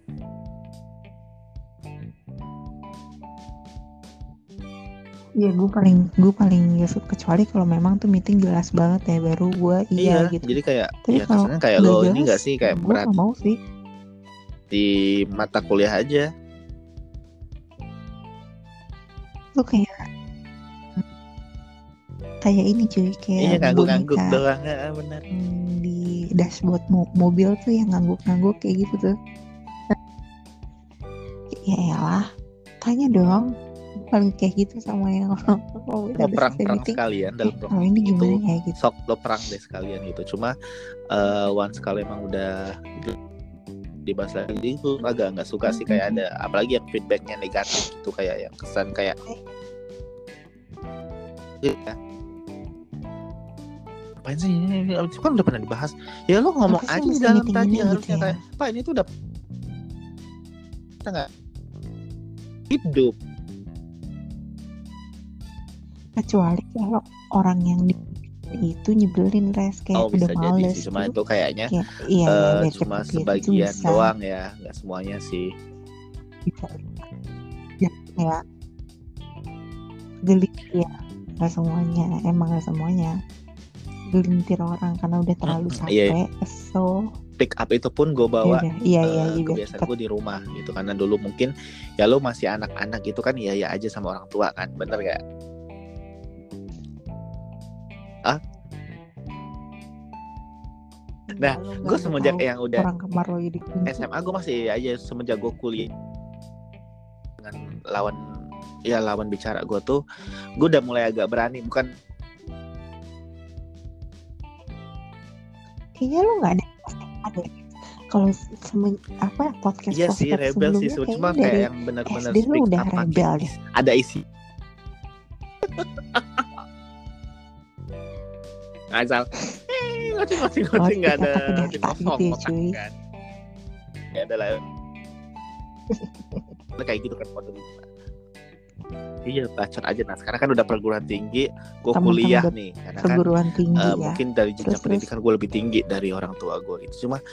[SPEAKER 2] Iya gue paling gue paling ya kecuali kalau memang tuh meeting jelas banget ya baru gue iya, gitu.
[SPEAKER 1] jadi kayak
[SPEAKER 2] Tapi
[SPEAKER 1] ya
[SPEAKER 2] kalau
[SPEAKER 1] kayak lo ini
[SPEAKER 2] jelas,
[SPEAKER 1] gak sih kayak
[SPEAKER 2] gue
[SPEAKER 1] berat
[SPEAKER 2] gak mau sih.
[SPEAKER 1] di mata kuliah aja
[SPEAKER 2] kayak kayak ini cuy
[SPEAKER 1] iya
[SPEAKER 2] kayak
[SPEAKER 1] ngangguk-ngangguk
[SPEAKER 2] boneka
[SPEAKER 1] doang. Ya, bener.
[SPEAKER 2] Hmm, di dashboard mo- mobil tuh yang ngangguk-ngangguk kayak gitu tuh. Ya elah, tanya dong. Paling kayak gitu sama yang udah selesai
[SPEAKER 1] perang-perang sekalian
[SPEAKER 2] Eh,
[SPEAKER 1] dalam
[SPEAKER 2] kalau ini
[SPEAKER 1] itu
[SPEAKER 2] gimana ya gitu.
[SPEAKER 1] sok lo perang deh sekalian gitu. Cuma eh once kalau emang udah di- dibahas lagi itu agak nggak suka sih kayak ada. Apalagi yang feedbacknya negatif gitu kayak yang kesan kayak ya apain sih? Ini, ini itu kan udah pernah dibahas. Ya lo ngomong
[SPEAKER 2] Apa
[SPEAKER 1] aja di dalam tadi
[SPEAKER 2] ini gitu
[SPEAKER 1] harusnya
[SPEAKER 2] ya?
[SPEAKER 1] kayak pak ini tuh udah kita nggak? Hidup.
[SPEAKER 2] Kecuali kalau orang yang di itu nyebelin res. Kayak
[SPEAKER 1] oh bisa
[SPEAKER 2] udah
[SPEAKER 1] jadi
[SPEAKER 2] males
[SPEAKER 1] sih. Cuma
[SPEAKER 2] tuh.
[SPEAKER 1] itu kayaknya
[SPEAKER 2] Kayak, iya,
[SPEAKER 1] eh,
[SPEAKER 2] iya, biar
[SPEAKER 1] cuma
[SPEAKER 2] gitu
[SPEAKER 1] sebagian
[SPEAKER 2] bisa.
[SPEAKER 1] doang ya. Nggak semuanya sih.
[SPEAKER 2] Bisa. Ya, ya. Gelintir ya. Nggak semuanya. Emang nggak semuanya gelintir orang karena udah terlalu
[SPEAKER 1] Mm,
[SPEAKER 2] capek
[SPEAKER 1] iya.
[SPEAKER 2] kesel.
[SPEAKER 1] Pick up itu pun gue
[SPEAKER 2] ya
[SPEAKER 1] bawa
[SPEAKER 2] iya iya
[SPEAKER 1] eh,
[SPEAKER 2] iya.
[SPEAKER 1] kebiasaan
[SPEAKER 2] cepet
[SPEAKER 1] gue di rumah gitu. Karena dulu mungkin ya lo masih anak-anak gitu kan iya ya aja sama orang tua kan bener gak Nah,
[SPEAKER 2] Enggak, lu
[SPEAKER 1] gue semenjak yang udah
[SPEAKER 2] orang kamar lo jadi kunci
[SPEAKER 1] SMA gue masih aja semenjak gue kuliah dengan lawan ya lawan bicara gue tuh gue udah mulai agak berani. Bukan
[SPEAKER 2] kayaknya lo nggak ada ada kalau semen apa podcast
[SPEAKER 1] iya sih rebel sih cuma kayak yang benar-benar
[SPEAKER 2] SD lu udah rebel deh.
[SPEAKER 1] is- ada isi. Asal eh, ngoceng ngoceng
[SPEAKER 2] Oh,
[SPEAKER 1] ngoceng nggak ada di
[SPEAKER 2] data
[SPEAKER 1] kosong
[SPEAKER 2] ya,
[SPEAKER 1] otak kan. Ya ada lah. Kayak gitu kan iya bacot aja. Nah sekarang kan udah perguruan tinggi gue kuliah nih karena kan
[SPEAKER 2] perguruan tinggi
[SPEAKER 1] eh,
[SPEAKER 2] ya?
[SPEAKER 1] mungkin dari jenjang
[SPEAKER 2] Terus,
[SPEAKER 1] pendidikan gue lebih tinggi dari orang tua gue gitu. Cuma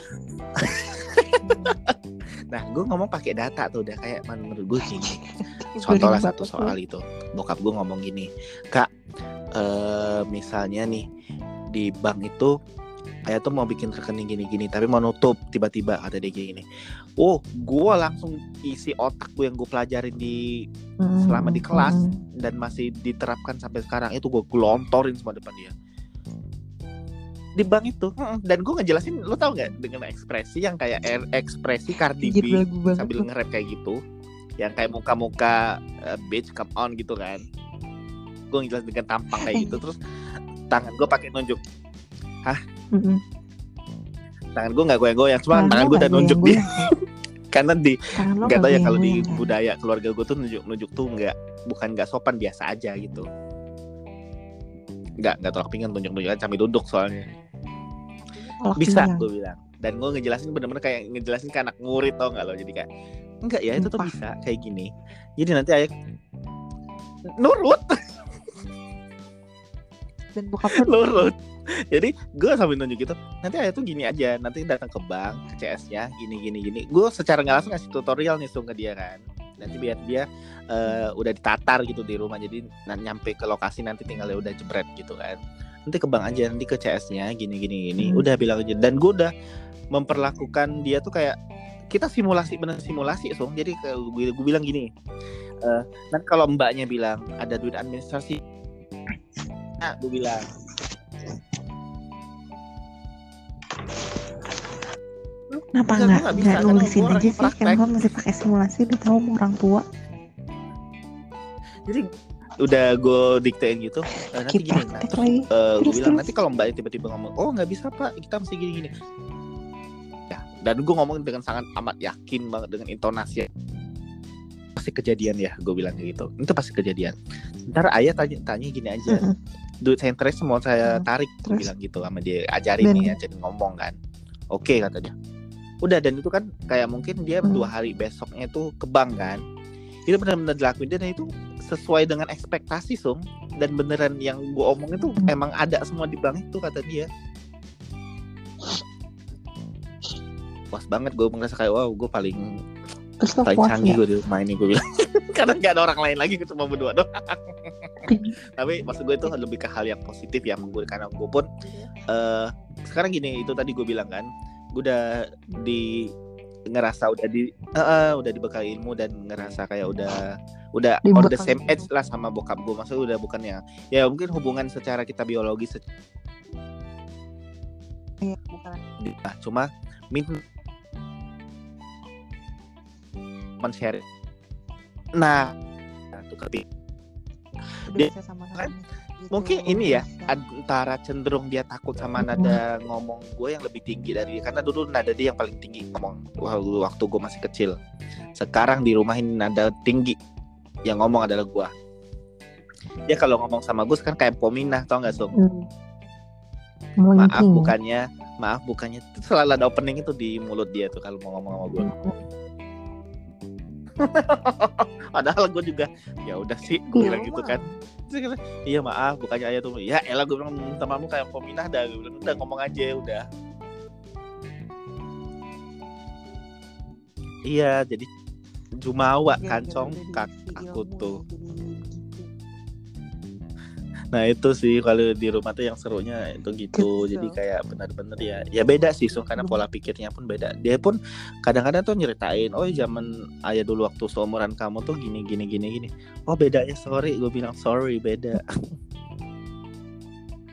[SPEAKER 1] nah gue ngomong pakai data tuh udah kayak menurut gue gini contoh lah satu soal itu. Bokap gue ngomong gini kak eh misalnya nih di bank itu ayah tuh mau bikin rekening gini-gini tapi mau nutup tiba-tiba kata dia gini. Oh gue langsung isi otak gue yang gue pelajarin di
[SPEAKER 2] Hmm,
[SPEAKER 1] selama di kelas
[SPEAKER 2] hmm.
[SPEAKER 1] dan masih diterapkan sampai sekarang itu gue gelontorin semua depan dia. Di bank itu mm, dan gue ngejelasin lo tau nggak dengan ekspresi yang kayak er- ekspresi Cardi B sambil nge-rap kayak gitu yang kayak muka-muka uh, bitch come on gitu kan. Gue ngejelasin dengan tampang kayak gitu terus tangan gue pakai nunjuk
[SPEAKER 2] Mm-mm.
[SPEAKER 1] tangan gue nggak goyang-goyang cuma
[SPEAKER 2] Tangan
[SPEAKER 1] tangan gue udah nunjuk dia karena di
[SPEAKER 2] kan?
[SPEAKER 1] Nggak tahu ya kalau di budaya keluarga gue tuh nunjuk nunjuk tuh nggak bukan nggak sopan biasa aja gitu. Nggak nggak tolak pinggan tunjuk tunjukkan sambil duduk soalnya.
[SPEAKER 2] Tolak
[SPEAKER 1] bisa
[SPEAKER 2] pinggang.
[SPEAKER 1] gue bilang. Dan gue ngejelasin bener-bener kayak ngejelasin ke anak murid tau nggak lo? Jadi kayak enggak ya itu tuh bisa kayak gini. Jadi nanti ayah nurut.
[SPEAKER 2] Dan bokap
[SPEAKER 1] nurut jadi gue sambil nunjuk gitu nanti ayah tuh gini aja nanti datang ke bank ke CS nya gini gini gini. Gue secara nggak langsung ngasih tutorial nih Sung, ke dia kan. Nanti biar dia eh, udah ditatar gitu di rumah jadi nanti nyampe ke lokasi nanti tinggal ya udah jebret gitu kan. Nanti ke bank aja nanti ke CS nya gini gini gini.
[SPEAKER 2] Hmm.
[SPEAKER 1] udah bilang aja dan gue udah memperlakukan dia tuh kayak kita simulasi bener simulasi Sung. Jadi gue, gue bilang gini eh nanti kalau mbaknya bilang ada duit administrasi nah gue bilang
[SPEAKER 2] Kenapa nggak
[SPEAKER 1] nggak
[SPEAKER 2] nulisin aja sih? Kan gue masih pakai simulasi udah tahu orang tua.
[SPEAKER 1] Jadi udah gue diktein gitu uh, nanti gini nah, terus,
[SPEAKER 2] uh,
[SPEAKER 1] eh, gue bilang nanti kalau mbak tiba-tiba ngomong oh nggak bisa pak kita mesti gini-gini. Ya dan gue ngomong dengan sangat amat yakin banget dengan intonasi pasti kejadian ya gue bilang gitu. Itu pasti kejadian. Ntar ayah tanya tanya gini aja.
[SPEAKER 2] Mm-mm.
[SPEAKER 1] duit senternya semua saya
[SPEAKER 2] Hmm,
[SPEAKER 1] tarik gue
[SPEAKER 2] terus?
[SPEAKER 1] bilang gitu sama dia. Ajarin
[SPEAKER 2] Dan-
[SPEAKER 1] nih ajarin ngomong kan. Oke katanya. Udah dan itu kan kayak mungkin dia
[SPEAKER 2] Hmm.
[SPEAKER 1] dua hari besoknya itu ke bank kan. Itu benar-benar dilakuin. Dan itu sesuai dengan ekspektasi sum dan beneran yang gue omong itu
[SPEAKER 2] Hmm.
[SPEAKER 1] emang ada semua di bank itu kata dia. Puas banget gue merasa kayak wow gue paling
[SPEAKER 2] Terus lo
[SPEAKER 1] paling
[SPEAKER 2] puas
[SPEAKER 1] canggih gue di rumah ini gue bilang. Karena nggak ada orang lain lagi gue cuma berdua doang. Tapi maksud gue itu lebih ke hal yang positif ya gue karena gue pun eh sekarang gini itu tadi gue bilang kan gue udah di ngerasa udah di eh, eh, udah dibekal ilmu dan ngerasa kayak udah udah on the same age lah sama bokap gue maksudnya udah bukan yang ya mungkin hubungan secara kita biologis
[SPEAKER 2] Iya, bukan.
[SPEAKER 1] nah, cuma min men-share. Nah nah, itu ketik
[SPEAKER 2] Udah
[SPEAKER 1] Dia- kan,
[SPEAKER 2] gitu,
[SPEAKER 1] mungkin ini ya
[SPEAKER 2] bisa.
[SPEAKER 1] antara cenderung dia takut sama
[SPEAKER 2] Mm-mm.
[SPEAKER 1] nada ngomong gue yang lebih tinggi dari karena dulu nada dia yang paling tinggi ngomong waktu waktu gue masih kecil. Sekarang di rumah ini nada tinggi yang ngomong adalah gue. Dia kalau ngomong sama gue kan kayak pominah tau gak Sung?
[SPEAKER 2] Hmm.
[SPEAKER 1] maaf bukannya maaf bukannya. Itu selalu ada opening itu di mulut dia tuh kalau mau ngomong sama gue padahal gue juga ya udah sih gue
[SPEAKER 2] Iya,
[SPEAKER 1] bilang gitu kan. Terus iya maaf bukannya ayah tuh. Ya elah gue bilang "Hmm, temanmu kayak peminah dah gue bilang udah ngomong aja udah. Iya jadi jumawa kancong kak aku tuh. Nah itu sih kalau di rumah tuh yang serunya itu gitu.
[SPEAKER 2] Kesel.
[SPEAKER 1] Jadi kayak benar-benar ya ya beda sih so karena pola pikirnya pun beda. Dia pun kadang-kadang tuh nyeritain, oh zaman ayah dulu waktu seumuran kamu tuh gini gini gini gini. Oh beda ya sorry, gue bilang sorry beda.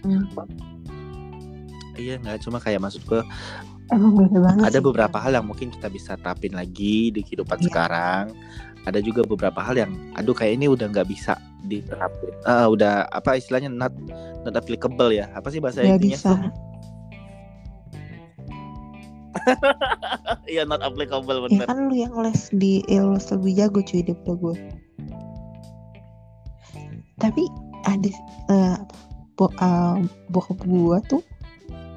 [SPEAKER 2] Hmm.
[SPEAKER 1] iya nggak cuma kayak maksud gue
[SPEAKER 2] Emang beda banget
[SPEAKER 1] ada
[SPEAKER 2] sih,
[SPEAKER 1] beberapa hal yang mungkin kita bisa tapin lagi di kehidupan
[SPEAKER 2] Iya.
[SPEAKER 1] sekarang. Ada juga beberapa hal yang aduh kayak ini udah nggak bisa diterapin. Ah udah apa istilahnya not not applicable ya. Apa sih bahasa intinya?
[SPEAKER 2] bisa.
[SPEAKER 1] Iya not applicable
[SPEAKER 2] Ya
[SPEAKER 1] bener.
[SPEAKER 2] kan lu yang les di les lebih jago cuy daripada gue. Tapi ada eh bo, eh, bokap gue tuh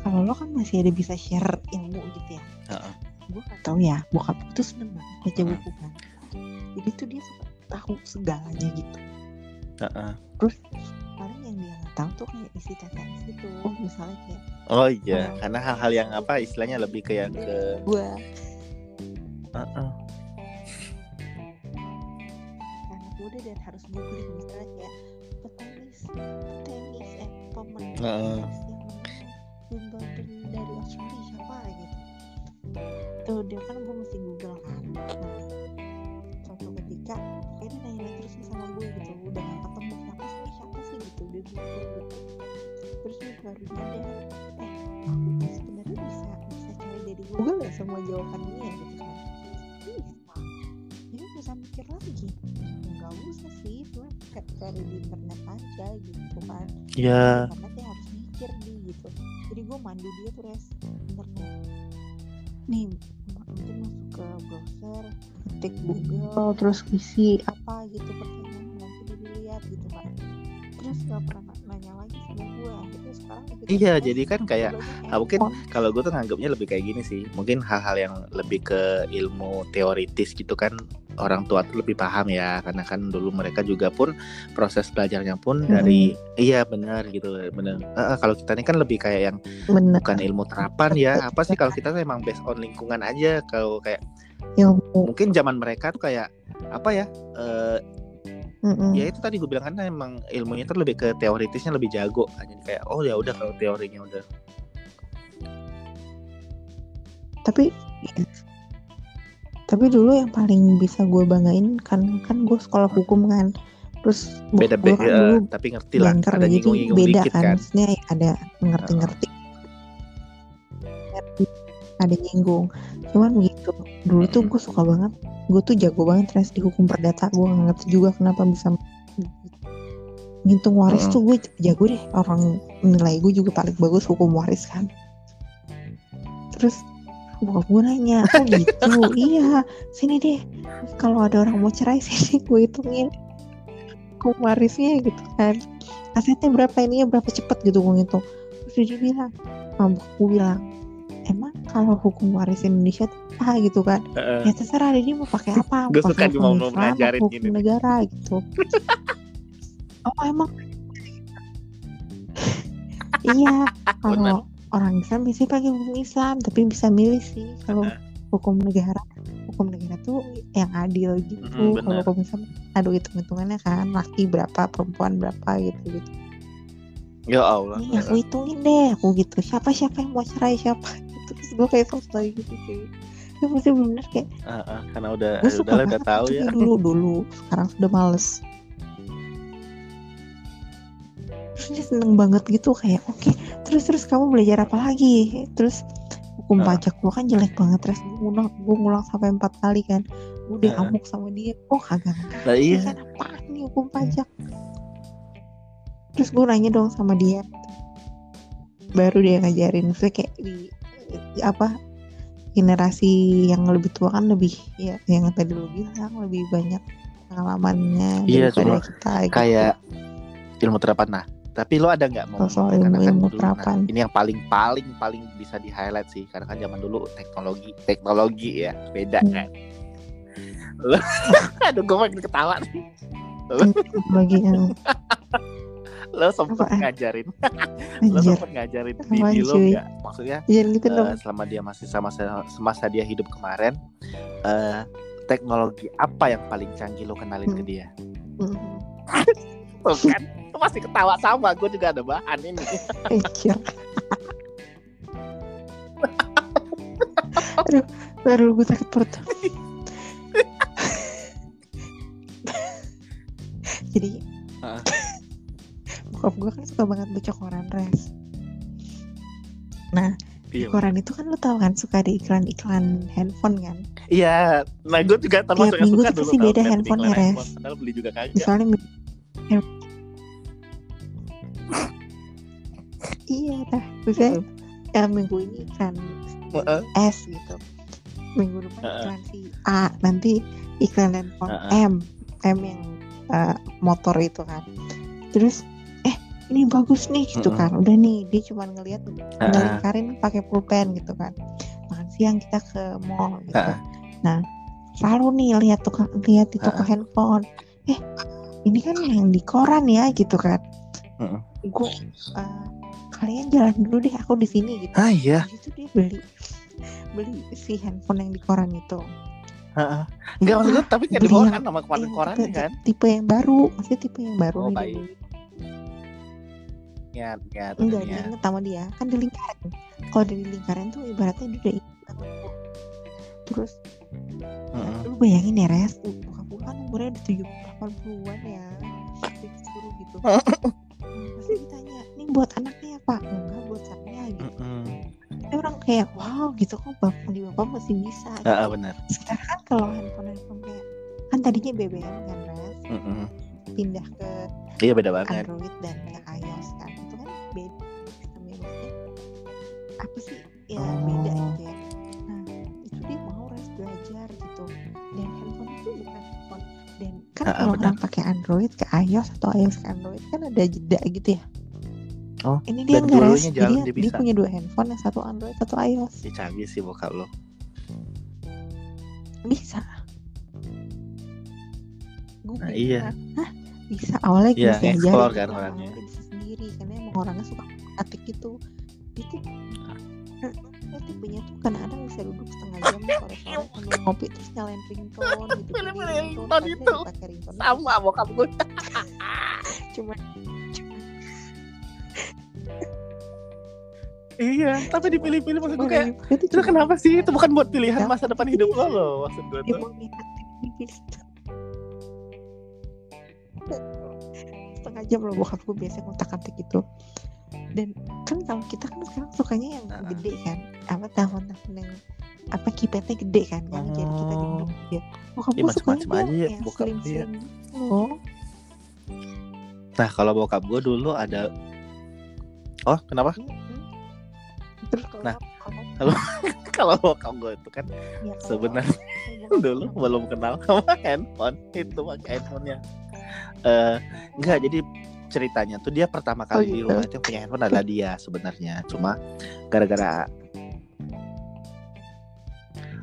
[SPEAKER 2] kalau lo kan masih ada bisa share ilmu gitu ya.
[SPEAKER 1] Heeh.
[SPEAKER 2] Gue gak tahu ya bokap gue tuh seneng banget baca buku kan. Jadi tuh dia suka tahu segalanya gitu.
[SPEAKER 1] Heeh.
[SPEAKER 2] Terus paling yang dia nggak tahu tuh kayak isi TTS gitu. Misalnya kayak
[SPEAKER 1] Oh iya,
[SPEAKER 2] Oh.
[SPEAKER 1] karena hal-hal yang apa istilahnya lebih ke yang ke
[SPEAKER 2] gue
[SPEAKER 1] Heeh.
[SPEAKER 2] anak muda dan harus googling misalnya kayak petenis petenis eh pemenang
[SPEAKER 1] Heeh.
[SPEAKER 2] tenis yang Wimbledon dari Australia siapa gitu tuh dia kan gue mesti semua jawaban dia gitu kan. Bisa jadi gak usah mikir lagi. Nggak usah sih cuma kayak cari di internet aja gitu kan.
[SPEAKER 1] Ya,
[SPEAKER 2] internetnya harus mikir nih gitu. Jadi gue mandu dia tuh res. Internet nih nanti masuk ke browser ketik Google terus isi apa gitu pertanyaan nanti dilihat gitu kan. Terus gak pernah nanya lagi sama gue akhirnya sekarang kita
[SPEAKER 1] Iya,
[SPEAKER 2] tes,
[SPEAKER 1] jadi kan kayak, ah, mungkin
[SPEAKER 2] handphone.
[SPEAKER 1] kalau gue tuh nganggapnya lebih kayak gini sih. Mungkin hal-hal yang lebih ke ilmu teoritis gitu kan orang tua tuh lebih paham ya. Karena kan dulu mereka juga pun proses belajarnya pun dari iya benar gitu benar. Eh, kalau kita ini kan lebih kayak yang
[SPEAKER 2] bener
[SPEAKER 1] bukan ilmu terapan ya. Apa sih kalau kita tuh emang based on lingkungan aja kalau kayak
[SPEAKER 2] ilmu.
[SPEAKER 1] mungkin zaman mereka tuh kayak apa ya eh,
[SPEAKER 2] Mm-mm.
[SPEAKER 1] ya itu tadi gue bilang kan emang ilmunya tuh lebih ke teoritisnya lebih jago kan. Jadi kayak oh ya udah kalau teorinya udah.
[SPEAKER 2] Tapi tapi dulu yang paling bisa gue banggain kan kan gue sekolah hukum kan. Terus
[SPEAKER 1] beda beda
[SPEAKER 2] kan dulu
[SPEAKER 1] tapi ngerti lah ada
[SPEAKER 2] jadi
[SPEAKER 1] nyinggung-nyinggung
[SPEAKER 2] beda
[SPEAKER 1] dikit
[SPEAKER 2] kan.
[SPEAKER 1] kan.
[SPEAKER 2] Maksudnya ada ngerti-ngerti. Ada nyinggung. Cuman begitu dulu tuh gue suka banget gue tuh jago banget res di hukum perdata. Gue nggak ngerti juga kenapa bisa ngitung waris
[SPEAKER 1] Mm.
[SPEAKER 2] tuh gue jago deh orang nilai gue juga paling bagus hukum waris kan. Terus bokap gue nanya oh gitu? Iya sini deh. Kalau ada orang mau cerai sini gue hitungin hukum warisnya gitu kan. Asetnya berapa ini? Berapa cepet? Gitu gue ngitung. Terus dia bilang ah, bokap gue bilang kalau hukum waris Indonesia apa gitu kan.
[SPEAKER 1] Heeh.
[SPEAKER 2] ya terserah dia mau pakai apa
[SPEAKER 1] Gue
[SPEAKER 2] mau
[SPEAKER 1] suka
[SPEAKER 2] pakai
[SPEAKER 1] dia mau
[SPEAKER 2] hukum Islam,
[SPEAKER 1] ngajarin
[SPEAKER 2] hukum
[SPEAKER 1] gini nih.
[SPEAKER 2] negara gitu. Oh emang? Iya kalau orang Islam biasanya pakai hukum Islam tapi bisa milih sih kalau hukum negara. Hukum negara tuh yang adil gitu.
[SPEAKER 1] Mm,
[SPEAKER 2] kalau hukum Islam aduh hitung hitungannya kan laki berapa perempuan berapa gitu gitu.
[SPEAKER 1] Ya Allah.
[SPEAKER 2] nih aku hitungin deh aku gitu. Siapa siapa yang mau cerai siapa? gitu terus gue kayak selesai gitu sih itu pasti bener kayak
[SPEAKER 1] Heeh, karena udah
[SPEAKER 2] gue suka
[SPEAKER 1] udah, udah tahu ya.
[SPEAKER 2] dulu dulu. Sekarang sudah males. Terus dia seneng banget gitu kayak oke terus terus kamu belajar apa lagi? Terus hukum
[SPEAKER 1] Ah.
[SPEAKER 2] pajak gua kan jelek banget terus gue ngulang gue ngulang sampai empat kali kan. Gue udah
[SPEAKER 1] Ah.
[SPEAKER 2] amuk sama dia. Oh kagak. Ngerti
[SPEAKER 1] iya.
[SPEAKER 2] kan apaan nih hukum pajak? Terus gue nanya dong sama dia. Baru dia ngajarin maksudnya kayak di apa generasi yang lebih tua kan lebih ya yang tadi lu bilang lebih banyak pengalamannya
[SPEAKER 1] Iya,
[SPEAKER 2] daripada kita gitu.
[SPEAKER 1] Kayak ilmu terapan nah. Tapi lo ada nggak mau
[SPEAKER 2] soal
[SPEAKER 1] karena kan
[SPEAKER 2] ilmu-ilmu
[SPEAKER 1] dulu,
[SPEAKER 2] terapan.
[SPEAKER 1] Nah, ini yang paling paling paling bisa di highlight sih karena kan zaman dulu teknologi teknologi ya beda
[SPEAKER 2] Hmm.
[SPEAKER 1] kan. Lo, aduh gue makin ketawa nih.
[SPEAKER 2] lagi yang
[SPEAKER 1] Lo sempet
[SPEAKER 2] Apaan?
[SPEAKER 1] ngajarin, lo sempet ngajarin
[SPEAKER 2] Apaan,
[SPEAKER 1] bini lo nggak? Maksudnya
[SPEAKER 2] jangan gitu
[SPEAKER 1] eh,
[SPEAKER 2] dong
[SPEAKER 1] selama dia masih sama semasa dia hidup kemarin, eh, teknologi apa yang paling canggih lo kenalin ke
[SPEAKER 2] Hmm.
[SPEAKER 1] dia?
[SPEAKER 2] Hmm.
[SPEAKER 1] Tuh kan, lo masih ketawa sama. Gue juga ada bahan ini.
[SPEAKER 2] anjir aduh baru gue sakit perut jadi? Bokap gue kan suka banget baca koran res nah di
[SPEAKER 1] Iya.
[SPEAKER 2] koran itu kan lo tau kan suka ada iklan-iklan handphone kan
[SPEAKER 1] Iya, nah gue juga termasuk yang
[SPEAKER 2] minggu
[SPEAKER 1] suka
[SPEAKER 2] tuh
[SPEAKER 1] dulu tau
[SPEAKER 2] beda handphonenya,
[SPEAKER 1] iklan
[SPEAKER 2] Res.
[SPEAKER 1] handphone, beli juga kagak.
[SPEAKER 2] misalnya iya dah maksudnya ya minggu ini iklan
[SPEAKER 1] Heeh.
[SPEAKER 2] S gitu minggu depan
[SPEAKER 1] Heeh.
[SPEAKER 2] iklan si A nanti iklan handphone
[SPEAKER 1] Heeh.
[SPEAKER 2] M M yang uh, motor itu kan terus ini bagus nih gitu kan. Udah nih dia cuma ngelihat ngelingkarin pakai pulpen gitu kan. Makan siang kita ke mall gitu. Nah selalu nih lihat tukang lihat di toko handphone. Eh ini kan yang di koran ya gitu kan. Gue uh, kalian jalan dulu deh aku di sini gitu.
[SPEAKER 1] Ah iya,
[SPEAKER 2] itu dia beli beli si handphone yang di koran itu.
[SPEAKER 1] Heeh. Enggak maksud gue tapi kayak di kan nama
[SPEAKER 2] Yang
[SPEAKER 1] koran-koran
[SPEAKER 2] tipe,
[SPEAKER 1] kan.
[SPEAKER 2] tipe yang baru maksudnya tipe yang baru
[SPEAKER 1] Oh,
[SPEAKER 2] nih
[SPEAKER 1] baik. Niat, niat,
[SPEAKER 2] enggak
[SPEAKER 1] niat.
[SPEAKER 2] dia inget sama dia kan di lingkaran kalau di lingkaran tuh ibaratnya dia udah inget banget tuh. terus
[SPEAKER 1] Heeh.
[SPEAKER 2] lu bayangin ya res uh, bokap gue kan umurnya udah tujuh delapan puluhan ya dia disuruh gitu pasti ditanya ini buat anaknya ya pak enggak buat saya gitu
[SPEAKER 1] Heeh.
[SPEAKER 2] Dia orang kayak wow gitu kok bapak di bapak masih bisa gitu.
[SPEAKER 1] Heeh, benar.
[SPEAKER 2] sekarang kan kalau handphone handphone kayak kan tadinya BBM kan res
[SPEAKER 1] Heeh.
[SPEAKER 2] pindah ke
[SPEAKER 1] Iya beda banget.
[SPEAKER 2] Android dan ke apa sih? Ya beda
[SPEAKER 1] Oh.
[SPEAKER 2] gitu ya. Nah itu dia mau res belajar gitu. Dan handphone itu bukan handphone. Dan kan
[SPEAKER 1] ah,
[SPEAKER 2] kalau orang pakai Android ke iOS atau iOS ke Android kan ada jeda gitu ya.
[SPEAKER 1] Oh,
[SPEAKER 2] ini dia
[SPEAKER 1] dan
[SPEAKER 2] enggak res jadi dia,
[SPEAKER 1] dia
[SPEAKER 2] dia punya dua handphone yang satu Android satu iOS.
[SPEAKER 1] Si canggih sih bokap lo.
[SPEAKER 2] bisa. Gue
[SPEAKER 1] Nah, iya.
[SPEAKER 2] Hah, bisa? Awalnya
[SPEAKER 1] Iya,
[SPEAKER 2] bisa aja gitu
[SPEAKER 1] kan
[SPEAKER 2] kan,
[SPEAKER 1] orangnya.
[SPEAKER 2] bisa sendiri karena emang orangnya suka atik gitu itu Nah, tipenya tuh kadang-kadang bisa duduk setengah jam sore-sore sambil ngopi terus nyalain ringtone gitu
[SPEAKER 1] ringtone itu.
[SPEAKER 2] ringtone
[SPEAKER 1] Sama bokap gue.
[SPEAKER 2] cuma cuma
[SPEAKER 1] iya, tapi dipilih-pilih maksud gue kayak itu
[SPEAKER 2] cuma-
[SPEAKER 1] kenapa sih? Itu bukan buat pilihan
[SPEAKER 2] Kenapa
[SPEAKER 1] masa depan hidup lo loh maksud gue tuh.
[SPEAKER 2] setengah jam loh bokap gue biasa ngutak atik gitu dan
[SPEAKER 3] kan kalau kita kan sekarang sukanya yang
[SPEAKER 1] Nah.
[SPEAKER 3] gede kan? Apa telepon-telepon yang apa kipetnya gede kan? Yang jadi kita
[SPEAKER 1] Oh.
[SPEAKER 3] gendong ya bokap
[SPEAKER 1] Iya,
[SPEAKER 3] gue sukanya
[SPEAKER 1] aja ya, bokap
[SPEAKER 3] slim
[SPEAKER 1] dia.
[SPEAKER 3] slim oh.
[SPEAKER 1] Nah kalau bokap gue dulu ada Oh kenapa?
[SPEAKER 3] terus kalau
[SPEAKER 1] Nah,
[SPEAKER 3] kalau
[SPEAKER 1] kalau bokap gue itu kan
[SPEAKER 3] ya,
[SPEAKER 1] sebenarnya dulu belum kenal sama handphone. Itu pakai handphonenya. Eh enggak jadi ceritanya tuh dia pertama kali di
[SPEAKER 3] gitu.
[SPEAKER 1] rumah itu yang punya handphone adalah dia sebenarnya. Cuma gara-gara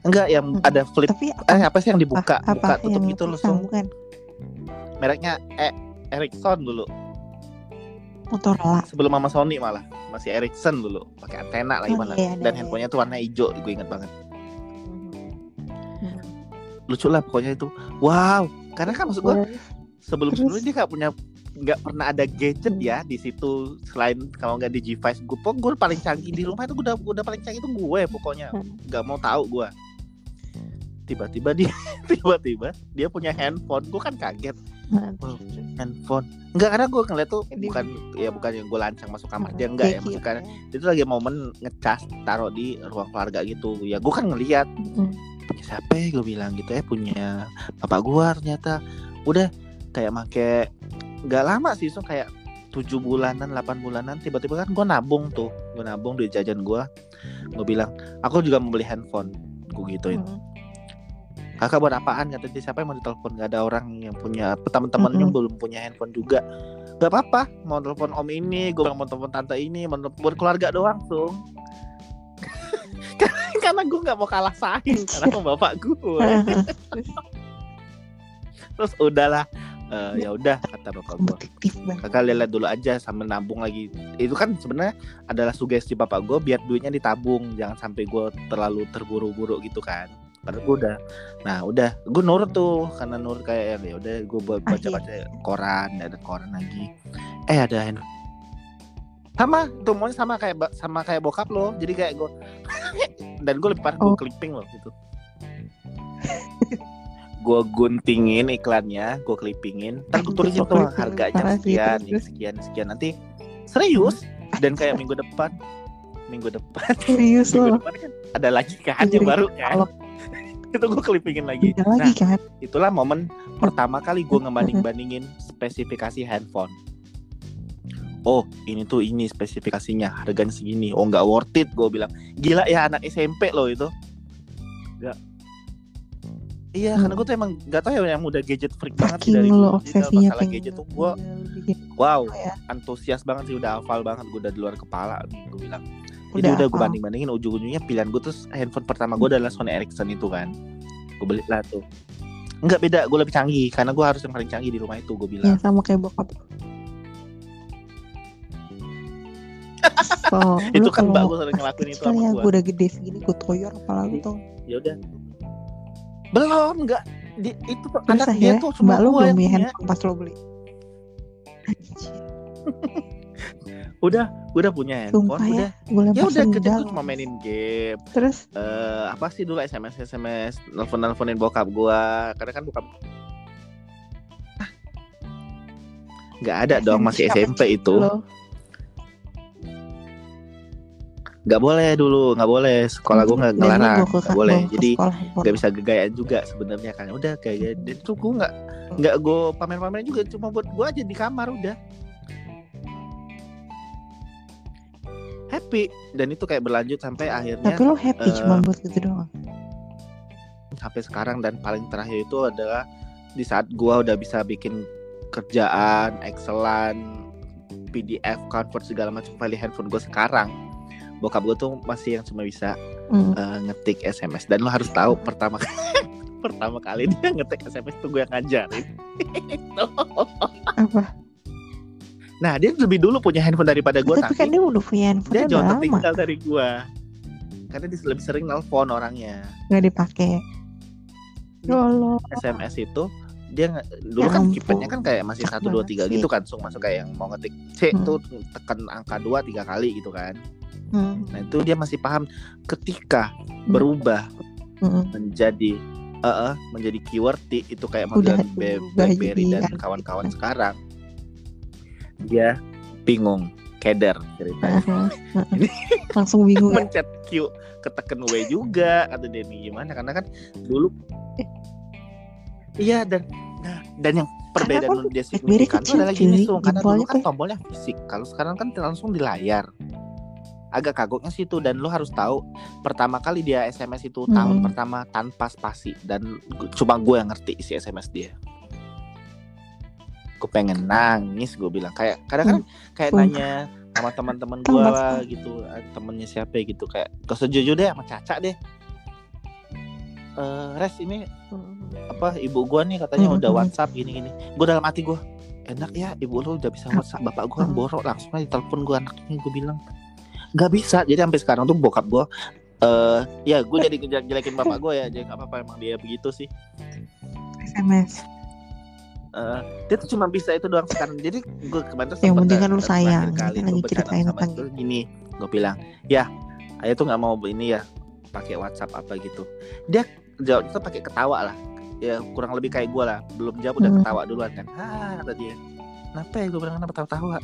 [SPEAKER 1] enggak yang
[SPEAKER 3] Mm-mm.
[SPEAKER 1] ada flip
[SPEAKER 3] tapi
[SPEAKER 1] eh apa sih yang dibuka?
[SPEAKER 3] Apa,
[SPEAKER 1] buka tutup gitu
[SPEAKER 3] pisang,
[SPEAKER 1] langsung
[SPEAKER 3] bukan
[SPEAKER 1] mereknya eh Ericsson dulu.
[SPEAKER 3] Motorola.
[SPEAKER 1] Sebelum sama Sony malah. Masih Ericsson dulu. Pakai antena lagi
[SPEAKER 3] Oh,
[SPEAKER 1] mana
[SPEAKER 3] iya,
[SPEAKER 1] dan
[SPEAKER 3] ada.
[SPEAKER 1] handphonenya tuh warna hijau gue inget banget.
[SPEAKER 3] Hmm.
[SPEAKER 1] lucu lah pokoknya itu. Wow! Karena kan maksud gue sebelum sebelumnya dia nggak punya nggak pernah ada gadget ya di situ selain kalau nggak di G5 gue pokoknya gue paling canggih di rumah itu gue udah udah paling canggih itu gue pokoknya
[SPEAKER 3] Hmm.
[SPEAKER 1] nggak mau tahu gue tiba-tiba dia tiba-tiba dia punya handphone gue kan kaget Wow.
[SPEAKER 3] terus.
[SPEAKER 1] handphone nggak karena gue ngeliat tuh bukan ya bukan yang gue lancang masuk kamar
[SPEAKER 3] Hmm,
[SPEAKER 1] dia enggak ya
[SPEAKER 3] kayak
[SPEAKER 1] maksudnya kan
[SPEAKER 3] gitu.
[SPEAKER 1] itu lagi momen ngecas taruh di ruang keluarga gitu ya gue kan ngeliat
[SPEAKER 3] Hmm.
[SPEAKER 1] punya siapa ya gue bilang gitu ya punya bapak gua ternyata udah kayak make nggak lama sih so kayak tujuh bulanan 8 bulanan tiba-tiba kan gue nabung tuh. Gue nabung di jajan gua. Gue bilang aku juga mau beli handphone. Gue gituin.
[SPEAKER 3] Hmm.
[SPEAKER 1] kakak buat apaan? kata dia. Siapa yang mau ditelepon? Gak ada orang yang punya teman-temannya
[SPEAKER 3] Mm-mm.
[SPEAKER 1] belum punya handphone juga. Gak apa-apa mau telepon om ini gue mau telepon tante ini mau telepon keluarga doang tuh karena gue nggak mau kalah saing karena sama bapak gue terus udahlah Eh, ya udah kata bapak gue kakak lihat dulu aja sambil nabung lagi. Itu kan sebenarnya adalah sugesti bapak gue biar duitnya ditabung. Jangan sampai gue terlalu terburu-buru gitu kan. Karena gue udah nah udah gue nurut tuh. Karena nurut kayak ya udah gue baca baca koran ada koran lagi. Eh ada sama tuh maunya sama kayak sama kayak bokap lo. Jadi kayak gue dan gue lebih parah gue
[SPEAKER 3] Oh.
[SPEAKER 1] clipping loh gitu gue guntingin iklannya gue clippingin. Ntar gue tulisin tuh
[SPEAKER 3] clipping
[SPEAKER 1] harganya sekian
[SPEAKER 3] terus.
[SPEAKER 1] sekian sekian. Nanti serius? Dan kayak minggu depan minggu depan.
[SPEAKER 3] Serius
[SPEAKER 1] minggu
[SPEAKER 3] loh.
[SPEAKER 1] depan kan ada lagi kan yang baru kan? itu gue clippingin lagi.
[SPEAKER 3] Ada lagi kan?
[SPEAKER 1] itulah momen pertama kali gue ngebanding bandingin spesifikasi handphone. Oh ini tuh ini spesifikasinya harganya segini. Oh nggak worth it gue bilang. Gila ya anak SMP loh itu. Nggak iya
[SPEAKER 3] Hmm.
[SPEAKER 1] karena gue tuh emang nggak tahu ya yang udah gadget freak banget
[SPEAKER 3] saking
[SPEAKER 1] dari
[SPEAKER 3] lo obsesinya
[SPEAKER 1] masalah gadget tuh gue
[SPEAKER 3] bikin
[SPEAKER 1] wow
[SPEAKER 3] ya.
[SPEAKER 1] antusias banget sih udah hafal banget gue udah di luar kepala gue bilang jadi
[SPEAKER 3] Udah
[SPEAKER 1] udah gue
[SPEAKER 3] hafal.
[SPEAKER 1] banding bandingin ujung ujungnya pilihan gue terus handphone pertama gue adalah Sony Ericsson itu kan gue beli lah tuh Enggak beda, gue lebih canggih karena gue harus yang paling canggih di rumah itu gue
[SPEAKER 3] ya
[SPEAKER 1] bilang.
[SPEAKER 3] sama kayak bokap so,
[SPEAKER 1] itu kan mbak gue sering ngelakuin itu sama
[SPEAKER 3] ya
[SPEAKER 1] gue.
[SPEAKER 3] gue udah gede segini gue toyor apalagi tuh
[SPEAKER 1] Ya udah. Belum enggak di, itu tuh
[SPEAKER 3] terus
[SPEAKER 1] anak dia
[SPEAKER 3] akhirnya
[SPEAKER 1] tuh semua
[SPEAKER 3] mbak lu
[SPEAKER 1] gue
[SPEAKER 3] belum
[SPEAKER 1] yang
[SPEAKER 3] punya
[SPEAKER 1] punya.
[SPEAKER 3] handphone pas lo beli.
[SPEAKER 1] Udah, udah punya handphone,
[SPEAKER 3] sumpah ya
[SPEAKER 1] udah. Ya
[SPEAKER 3] lempar
[SPEAKER 1] udah kerja
[SPEAKER 3] sendal.
[SPEAKER 1] gue cuma mainin game.
[SPEAKER 3] terus?
[SPEAKER 1] Eh apa sih dulu SMS SMS nelfon nelfonin bokap gue karena kan bokap nggak ada dong masih SMP itu.
[SPEAKER 3] lo
[SPEAKER 1] nggak boleh dulu nggak boleh. Sekolah gue nggak ngelarang nggak boleh. jadi nggak bisa gegayaan juga sebenarnya kan udah kayak dan itu gue nggak nggak gue pamer-pamerin juga. Cuma buat gue aja di kamar udah. Happy. Dan itu kayak berlanjut sampai akhirnya
[SPEAKER 3] tapi lo happy
[SPEAKER 1] eh,
[SPEAKER 3] cuma buat gitu doang?
[SPEAKER 1] sampai sekarang. Dan paling terakhir itu adalah di saat gue udah bisa bikin kerjaan Excelan PDF convert segala macam file handphone gue sekarang bokap gue tuh masih yang cuma bisa
[SPEAKER 3] Hmm.
[SPEAKER 1] eh, ngetik SMS dan lo harus tahu pertama pertama kali dia ngetik SMS tuh gue yang ngajarin.
[SPEAKER 3] Apa?
[SPEAKER 1] Nah dia lebih dulu punya handphone daripada gue
[SPEAKER 3] tapi kan dia udah punya handphone
[SPEAKER 1] dia jauh tertinggal dari gue karena dia lebih sering nelfon orangnya.
[SPEAKER 3] Nggak dipakai. Lolo
[SPEAKER 1] SMS itu dia dulu
[SPEAKER 3] Ya
[SPEAKER 1] kan keypadnya kan kayak masih satu dua tiga gitu kan langsung masuk kayak yang mau ngetik C
[SPEAKER 3] Hmm.
[SPEAKER 1] tuh tekan angka dua tiga kali gitu kan
[SPEAKER 3] Hmm.
[SPEAKER 1] nah itu dia masih paham ketika berubah
[SPEAKER 3] Hmm.
[SPEAKER 1] menjadi eh eh, menjadi keyword itu kayak
[SPEAKER 3] Udah
[SPEAKER 1] model Be-
[SPEAKER 3] berubah
[SPEAKER 1] BlackBerry dan kawan-kawan sekarang dia bingung keder ceritanya.
[SPEAKER 2] Langsung bingung ya.
[SPEAKER 1] mencet Q keteken W juga kata Denny. Gimana? Karena kan dulu iya dan nah dan yang perbedaan
[SPEAKER 2] kan
[SPEAKER 1] dia signifikan
[SPEAKER 2] kecil,
[SPEAKER 1] adalah gini tuh karena dulu kan tombolnya fisik. Kalau sekarang kan langsung di layar agak kagoknya situ dan lu harus tahu pertama kali dia SMS itu tahun
[SPEAKER 2] Mm-mm.
[SPEAKER 1] pertama tanpa spasi. Dan cuma gue yang ngerti isi SMS dia. Gue pengen nangis gue bilang. Kayak kadang-kadang kayak
[SPEAKER 2] Sumpah.
[SPEAKER 1] nanya sama teman-teman gue lah gitu eh, temennya siapa gitu. Kayak gak usah jujur deh sama Caca deh. Eh res ini apa ibu gua nih katanya
[SPEAKER 2] Mm-mm.
[SPEAKER 1] udah WhatsApp gini-gini gue dalam hati gue enak ya ibu lu udah bisa WhatsApp bapak gua
[SPEAKER 2] Mm.
[SPEAKER 1] borok langsung aja telepon gua anaknya gue bilang nggak bisa. Jadi sampai sekarang tuh bokap gua eh ya gue jadi ngejelek-jelekin bapak gue ya jadi nggak apa-apa emang dia begitu sih.
[SPEAKER 2] SMS
[SPEAKER 1] Eh, dia tuh cuma bisa itu doang sekarang. Jadi gue kemarin tuh
[SPEAKER 2] Yang penting kan lu sayang,
[SPEAKER 1] kali
[SPEAKER 2] lagi ceritain
[SPEAKER 1] itu gini gue bilang ya ayah tuh nggak mau ini ya pakai WhatsApp apa gitu. Dia jawab tuh pakai ketawa lah. Ya kurang lebih kayak gue lah. Belum jawab udah
[SPEAKER 2] Hmm.
[SPEAKER 1] ketawa duluan kan. Ah kata dia. Kenapa ya gue bilang kenapa tawa-tawa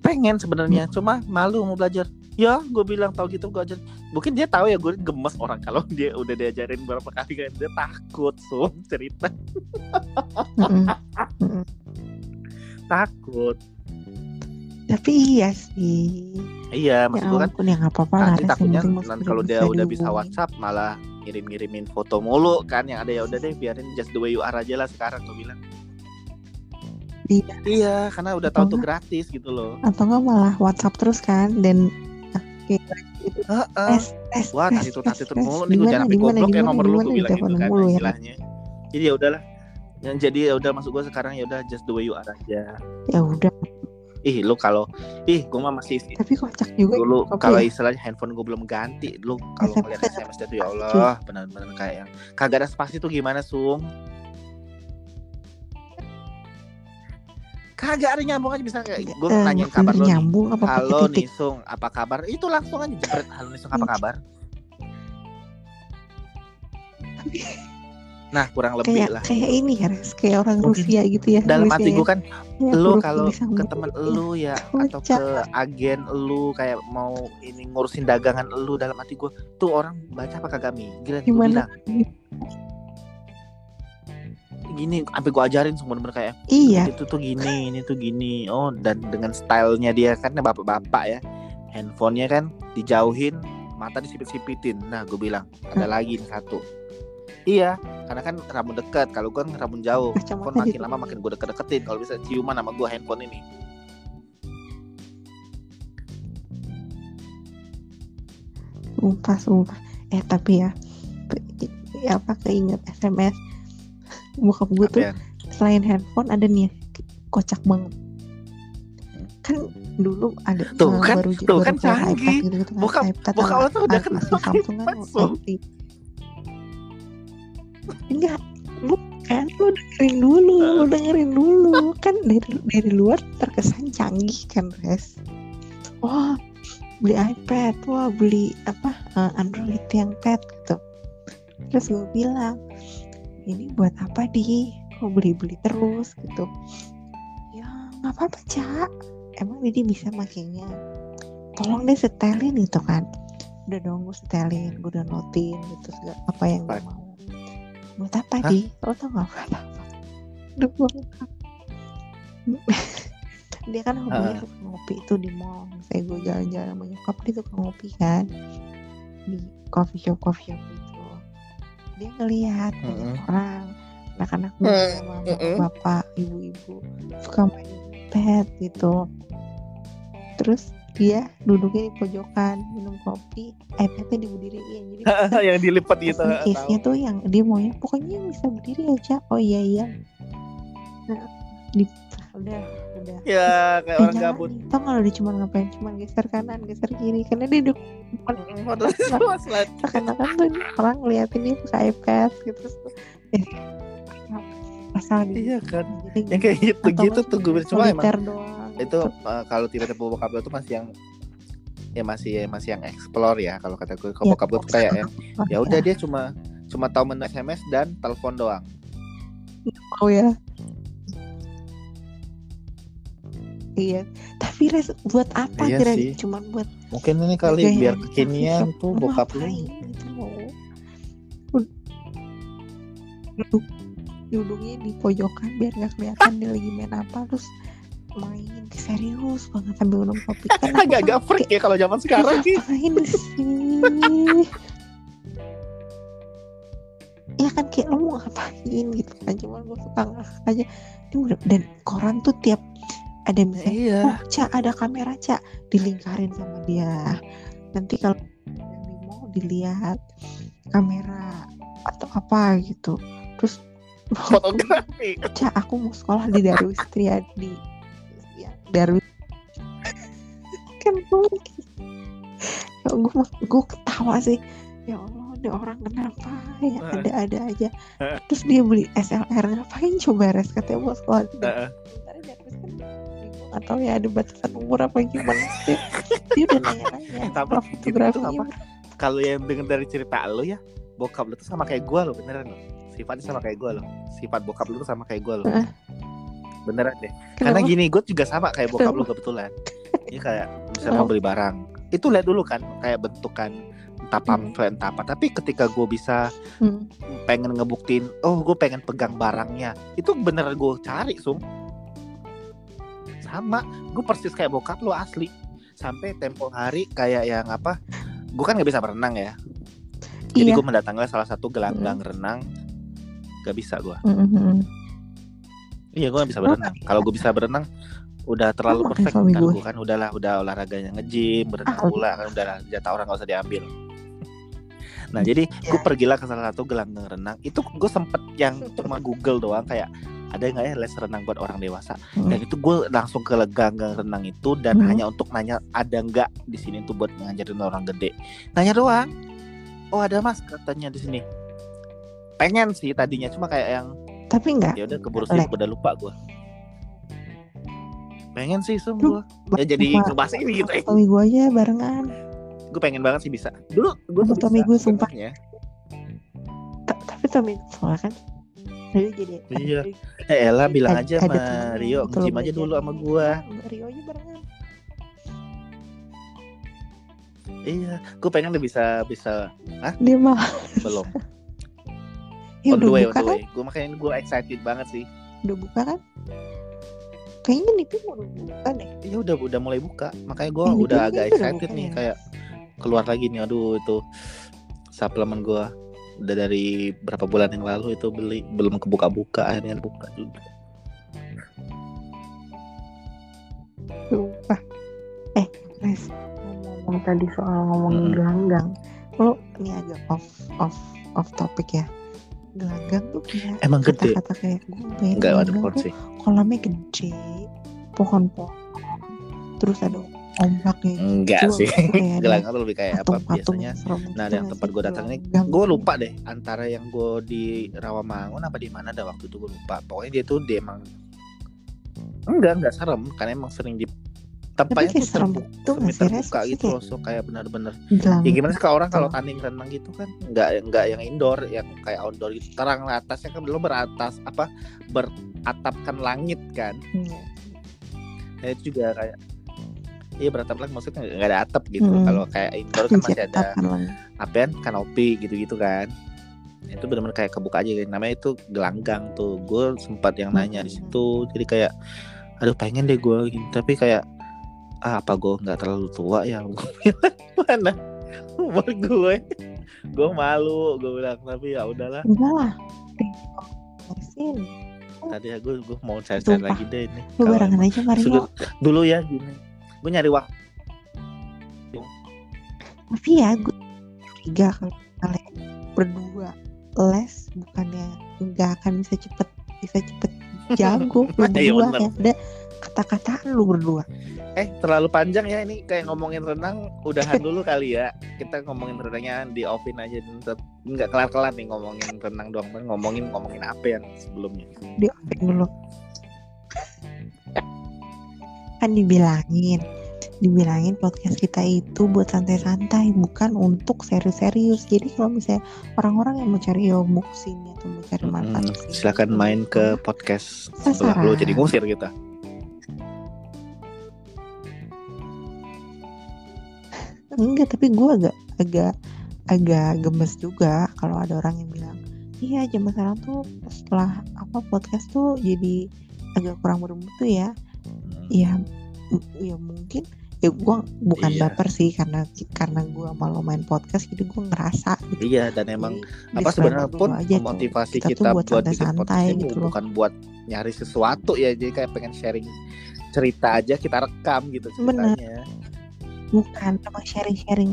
[SPEAKER 1] pengen sebenarnya cuma malu mau belajar. Ya gue bilang tau gitu gue ajar mungkin dia tahu ya gue gemes orang kalau dia udah diajarin berapa kali kan dia takut so cerita. Takut.
[SPEAKER 2] Tapi iya sih.
[SPEAKER 1] Iya
[SPEAKER 2] ya
[SPEAKER 1] maksud gue kan
[SPEAKER 2] ya
[SPEAKER 1] nanti
[SPEAKER 2] Res, yang
[SPEAKER 1] takutnya
[SPEAKER 2] penting masih
[SPEAKER 1] nan-
[SPEAKER 2] udah
[SPEAKER 1] kalau dia udah bisa. WhatsApp malah ngirim-ngirimin foto mulu kan yang ada ya udah deh biarin just the way you are aja lah sekarang gue bilang
[SPEAKER 2] Iya.
[SPEAKER 1] iya karena udah tahu tuh gratis gitu loh
[SPEAKER 2] atau nggak malah WhatsApp terus kan dan kayak gitu
[SPEAKER 1] Heeh.
[SPEAKER 2] tes tes
[SPEAKER 1] wah
[SPEAKER 2] tes,
[SPEAKER 1] tadi tuh
[SPEAKER 2] tes.
[SPEAKER 1] mulu nih gue jangan sampai goblok ya nomor lu gue bilang gitu kan
[SPEAKER 2] mulu ya.
[SPEAKER 1] jadi ya udahlah yang jadi ya udah masuk gue sekarang ya udah just the way you are aja
[SPEAKER 2] ya udah
[SPEAKER 1] ih lu kalau ih gue mah masih
[SPEAKER 2] tapi kocak juga
[SPEAKER 1] dulu kalau
[SPEAKER 2] ya?
[SPEAKER 1] istilahnya handphone gue belum ganti lu kalau ngeliat SMS dia tuh ya Allah benar-benar kayak yang kagak ada spasi tuh gimana sung kagak ada nyambung aja bisa kayak gue
[SPEAKER 2] Eh,
[SPEAKER 1] nanyain kabar lo nih.
[SPEAKER 2] nyambung apa pakai
[SPEAKER 1] halo
[SPEAKER 2] titik.
[SPEAKER 1] Nih sung apa kabar? Itu langsung aja jepret halo nih sung apa
[SPEAKER 2] Hmm.
[SPEAKER 1] kabar? Nah kurang lebih
[SPEAKER 2] kayak
[SPEAKER 1] lah.
[SPEAKER 2] kayak ini ya Res. kayak orang
[SPEAKER 1] Mungkin
[SPEAKER 2] Rusia gitu ya
[SPEAKER 1] dalam
[SPEAKER 2] nulisnya
[SPEAKER 1] hati
[SPEAKER 2] ya.
[SPEAKER 1] gue kan
[SPEAKER 2] Ya,
[SPEAKER 1] lu kalau ke
[SPEAKER 2] mulu
[SPEAKER 1] temen
[SPEAKER 2] ya.
[SPEAKER 1] lu ya atau
[SPEAKER 2] Kocak.
[SPEAKER 1] ke agen lu kayak mau ini ngurusin dagangan lu dalam hati gue tuh orang baca apa kagak mi gila nih
[SPEAKER 2] gimana?
[SPEAKER 1] bilang gini sampai gue ajarin semua bener kayak
[SPEAKER 2] iya.
[SPEAKER 1] Itu tuh gini ini tuh gini. Oh dan dengan stylenya dia kan bapak-bapak ya. Handphonenya kan dijauhin mata disipit-sipitin. Nah gue bilang ada
[SPEAKER 2] Hmm.
[SPEAKER 1] lagi satu. Iya karena kan rambut dekat kalau gue kan rambut jauh. Handphone makin
[SPEAKER 2] gitu.
[SPEAKER 1] lama makin gue deket-deketin kalau bisa ciuman sama gue handphone ini.
[SPEAKER 2] Sumpah sumpah. Eh tapi ya apa keinget SMS bokap gue tuh
[SPEAKER 1] ya?
[SPEAKER 2] selain handphone ada nih ya, kocak banget. Kan dulu ada
[SPEAKER 1] Tuh
[SPEAKER 2] eh,
[SPEAKER 1] kan,
[SPEAKER 2] baru
[SPEAKER 1] tuh
[SPEAKER 2] baru
[SPEAKER 1] kan canggih.
[SPEAKER 2] gitu gitu kan
[SPEAKER 1] Bokap-
[SPEAKER 2] iPad
[SPEAKER 1] bokap lo tuh udah kenal
[SPEAKER 2] masih Samsung kan enggak lu kan lu dengerin dulu lu dengerin dulu. Kan dari dari luar terkesan canggih kan res. Wah beli iPad wah beli apa eh, Android yang pad gitu. Terus gue bilang ini buat apa di kok beli beli terus gitu. Ya nggak apa apa cak. Emang Didi bisa makainya. Tolong deh setelin gitu kan. Udah dong gue setelin gue udah notin gitu segala apa yang gue mau. Buat apa
[SPEAKER 1] Hah?
[SPEAKER 2] di lo tau gak buat apa udah gue dia kan hobinya suka ngopi itu di mall. Misalnya gue jalan-jalan sama nyokap dia suka ngopi kan. Di coffee shop coffee shop itu dia ngelihat banyak
[SPEAKER 1] Mm-mm.
[SPEAKER 2] orang. Anak-anak muda sama
[SPEAKER 1] Mm-mm.
[SPEAKER 2] bapak ibu-ibu suka main pet gitu. Terus dia duduknya di pojokan minum kopi iPadnya diberdiriin. Jadi
[SPEAKER 1] yang dilipat gitu
[SPEAKER 2] Pesen case-nya tuh yang dia maunya pokoknya yang bisa berdiri aja. Oh iya iya. Nah, di udah udah.
[SPEAKER 1] Ya kayak
[SPEAKER 2] Eh,
[SPEAKER 1] orang
[SPEAKER 2] jangan
[SPEAKER 1] gabut.
[SPEAKER 2] tau gak dia cuma ngapain cuma geser kanan geser kiri. Karena dia duduk seakan-akan tuh ini orang ngeliatin dia pakai iPad gitu. Terus eh, asal di
[SPEAKER 1] iya kan. yang kayak gitu
[SPEAKER 2] atau
[SPEAKER 1] gitu tuh gue cuma emang
[SPEAKER 2] doang
[SPEAKER 1] itu uh, kalau tiba-tiba bokap gue tuh masih yang ya masih masih yang explore ya kalau kata gue kalau
[SPEAKER 2] Ya,
[SPEAKER 1] bokap gue tuh kayak yang ya udah dia cuma cuma tahu menu SMS dan telepon doang.
[SPEAKER 2] Oh ya iya. Tapi res buat apa
[SPEAKER 1] Iya
[SPEAKER 2] kira
[SPEAKER 1] sih.
[SPEAKER 2] cuman buat
[SPEAKER 1] Mungkin ini kali
[SPEAKER 2] gaya
[SPEAKER 1] biar kekinian tuh bokap lu.
[SPEAKER 2] gitu duduk duduknya di pojokan biar nggak kelihatan dia lagi main apa terus main serius banget sambil minum kopi. Kan aku
[SPEAKER 1] Agak-agak
[SPEAKER 2] kan
[SPEAKER 1] freak ya kalau zaman sekarang sih.
[SPEAKER 2] ngapain sih? Ya kan kayak lo mau ngapain gitu kan? Cuman gue suka ngakak aja. Ini udah- dan koran tuh tiap ada misalnya
[SPEAKER 1] Iya.
[SPEAKER 2] oh cak ada kamera cak dilingkarin sama dia. Nanti kalau di mall dilihat kamera atau apa gitu. Terus
[SPEAKER 1] Fotografi.
[SPEAKER 2] cak aku mau sekolah di Darwis Triadi ya Darwis kan gue ya gue gue ketawa sih. Ya Allah ada orang kenapa? Ya
[SPEAKER 1] Heeh.
[SPEAKER 2] ada-ada aja.
[SPEAKER 1] Heeh.
[SPEAKER 2] terus dia beli SLR ngapain coba res? Katanya mau sekolah di Darwis kan atau ya ada batasan umur apa gimana sih dia udah nanya-nanya
[SPEAKER 1] Tapi gitu
[SPEAKER 2] fotografinya
[SPEAKER 1] apa? Kalau yang denger dari cerita lu ya, bokap lu tuh sama kayak gua lo beneran lo. Sifatnya sama kayak gua lo. Sifat bokap lu tuh sama kayak gua lo. Beneran deh. Karena
[SPEAKER 2] Kenapa?
[SPEAKER 1] gini, gue juga sama kayak bokap lu kebetulan. Ini kayak misalnya mau beli barang, itu lihat dulu kan kayak bentukan entah pamflet entah apa. Tapi ketika gue bisa
[SPEAKER 2] Hmm.
[SPEAKER 1] pengen ngebuktiin, oh gue pengen pegang barangnya, itu bener gue cari sum. Sama, gue persis kayak bokap lu asli. Sampai tempo hari kayak yang apa? Gue kan nggak bisa berenang ya. Jadi
[SPEAKER 2] Iya.
[SPEAKER 1] gue mendatangi salah satu gelanggang renang. Gak bisa gue.
[SPEAKER 2] Mm-mm.
[SPEAKER 1] Iya gue gak bisa
[SPEAKER 2] Oh,
[SPEAKER 1] berenang. Kalau gue bisa berenang udah terlalu perfect ntar
[SPEAKER 2] gue.
[SPEAKER 1] gue kan udahlah udah olahraganya nge-gym berenang
[SPEAKER 2] Ah,
[SPEAKER 1] pula kan udah jatah orang gak usah diambil. Nah jadi gue pergilah ke salah satu gelanggang renang. Itu gue sempet yang cuma Google doang kayak ada nggak ya les renang buat orang dewasa.
[SPEAKER 2] Hmm.
[SPEAKER 1] Dan itu gue langsung ke gelanggang renang itu dan
[SPEAKER 2] Hmm.
[SPEAKER 1] hanya untuk nanya ada nggak di sini tuh buat ngajarin orang gede. Nanya doang. Oh ada mas katanya di sini. Pengen sih tadinya cuma kayak yang
[SPEAKER 2] tapi enggak
[SPEAKER 1] ya udah keburu sibuk udah lupa gue pengen sih gue ya jadi ngebahas ini gitu ya
[SPEAKER 2] suami gue aja barengan
[SPEAKER 1] gue pengen banget sih bisa dulu gue tuh
[SPEAKER 2] gue, sumpah. Ta- tapi suami soalnya kan Rio jadi
[SPEAKER 1] Iya. Eh Ella bilang aja sama Rio nge-gym aja dulu sama
[SPEAKER 2] Sama Rio aja barengan.
[SPEAKER 1] Iya gue pengen udah bisa bisa
[SPEAKER 2] dia mah.
[SPEAKER 1] Belum.
[SPEAKER 2] Ya
[SPEAKER 1] on
[SPEAKER 2] udah
[SPEAKER 1] the way on
[SPEAKER 2] buka
[SPEAKER 1] the
[SPEAKER 2] kan?
[SPEAKER 1] way. Gue makanya gue excited banget sih.
[SPEAKER 2] Udah buka kan? Kayaknya nih mau udah buka deh.
[SPEAKER 1] Iya udah udah mulai buka. Makanya gue
[SPEAKER 2] Eh,
[SPEAKER 1] udah agak excited nih
[SPEAKER 2] ya?
[SPEAKER 1] kayak keluar lagi nih. Aduh itu suplemen gue udah dari berapa bulan yang lalu itu beli belum kebuka-buka akhirnya buka juga
[SPEAKER 2] Sumpah. Eh, Res, ngomong tadi soal ngomongin
[SPEAKER 1] Mm-mm.
[SPEAKER 2] gelanggang. Lo ini agak off off off topic ya. Gelanggang tuh kayak
[SPEAKER 1] Emang gede?
[SPEAKER 2] kata-kata kayak gue
[SPEAKER 1] Enggak ada
[SPEAKER 2] tuh kolamnya gede, pohon-pohon, terus ada ombaknya.
[SPEAKER 1] Enggak
[SPEAKER 2] gitu,
[SPEAKER 1] sih.
[SPEAKER 2] itu ada
[SPEAKER 1] Gelanggang tuh lebih kayak apa biasanya. Nah, ada yang tempat gue datang ini, gue lupa deh antara yang gue di Rawamangun apa di mana ada waktu itu gue lupa. Pokoknya dia tuh dia emang enggak enggak serem karena emang sering di tempatnya tuh
[SPEAKER 2] serem
[SPEAKER 1] terbuka,
[SPEAKER 2] gitu Res?
[SPEAKER 1] terbuka gitu
[SPEAKER 2] kayak
[SPEAKER 1] loh, so kayak benar-benar. Ya gimana sih kalau orang kalau tanding renang gitu kan enggak enggak yang indoor, yang kayak outdoor gitu. Terang lah atasnya kan belum beratas apa beratapkan langit kan.
[SPEAKER 2] Iya.
[SPEAKER 1] Nah itu juga kayak Iya beratap langit maksudnya nggak ada atap gitu.
[SPEAKER 2] Mm.
[SPEAKER 1] Kalau kayak indoor kan masih ada apaan kanopi gitu-gitu kan. Itu benar-benar kayak kebuka aja. Namanya itu gelanggang tuh. Gue sempat yang nanya di situ. Jadi kayak aduh pengen deh gue gitu tapi kayak ah, apa gue nggak terlalu tua ya? Mana umur gue gue malu. Gue bilang tapi ya udahlah.
[SPEAKER 2] Enggak lah. Resin.
[SPEAKER 1] tadi ya gue gue mau cari-cari lagi deh ini.
[SPEAKER 2] Lu barengan aja Mario.
[SPEAKER 1] dulu ya gini gue nyari waktu
[SPEAKER 2] Tapi ya gue curiga kalau kalian berdua. Les bukannya nggak akan bisa cepet bisa cepet jago berdua ya ada kata-kataan lu berdua.
[SPEAKER 1] Eh terlalu panjang ya ini kayak ngomongin renang udahan dulu kali ya. Kita ngomongin renangnya di offin aja nggak kelar-kelar nih ngomongin renang doang ngomongin ngomongin apa yang sebelumnya.
[SPEAKER 2] Diopik dulu kan dibilangin. Dibilangin podcast kita itu buat santai-santai bukan untuk serius-serius. Jadi kalau misalnya orang-orang yang mau cari ilmu sini atau mau cari manfaat
[SPEAKER 1] hmm, silakan main ke podcast
[SPEAKER 2] setelah
[SPEAKER 1] lo jadi ngusir kita.
[SPEAKER 2] Enggak tapi gue agak agak agak gemes juga kalau ada orang yang bilang iya zaman sekarang tuh setelah apa podcast tuh jadi agak kurang bermutu ya ya ya mungkin ya gue bukan
[SPEAKER 1] Iya.
[SPEAKER 2] baper sih karena karena gue malu main podcast jadi gue ngerasa gitu
[SPEAKER 1] Iya dan emang
[SPEAKER 2] Jadi,
[SPEAKER 1] apa sebenarnya pun
[SPEAKER 2] aja
[SPEAKER 1] motivasi
[SPEAKER 2] kita
[SPEAKER 1] kita,
[SPEAKER 2] buat
[SPEAKER 1] buat podcast ini
[SPEAKER 2] gitu loh.
[SPEAKER 1] bukan buat nyari sesuatu ya jadi kayak pengen sharing cerita aja kita rekam gitu
[SPEAKER 2] Bener.
[SPEAKER 1] ceritanya
[SPEAKER 2] bukan emang sharing-sharing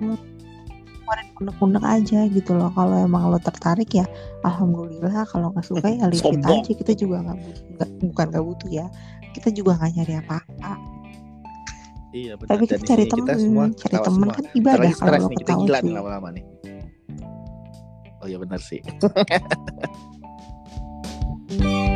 [SPEAKER 2] kemarin unek-unek aja gitu loh kalau emang lo tertarik ya alhamdulillah kalau nggak suka ya
[SPEAKER 1] Sombong.
[SPEAKER 2] aja kita juga nggak butuh bukan nggak butuh ya kita juga nggak nyari apa-apa.
[SPEAKER 1] Iya
[SPEAKER 2] tapi kita cari
[SPEAKER 1] teman
[SPEAKER 2] cari
[SPEAKER 1] teman
[SPEAKER 2] kan ibadah kalau
[SPEAKER 1] nih, kita gila nih lama-lama nih. Oh iya benar sih.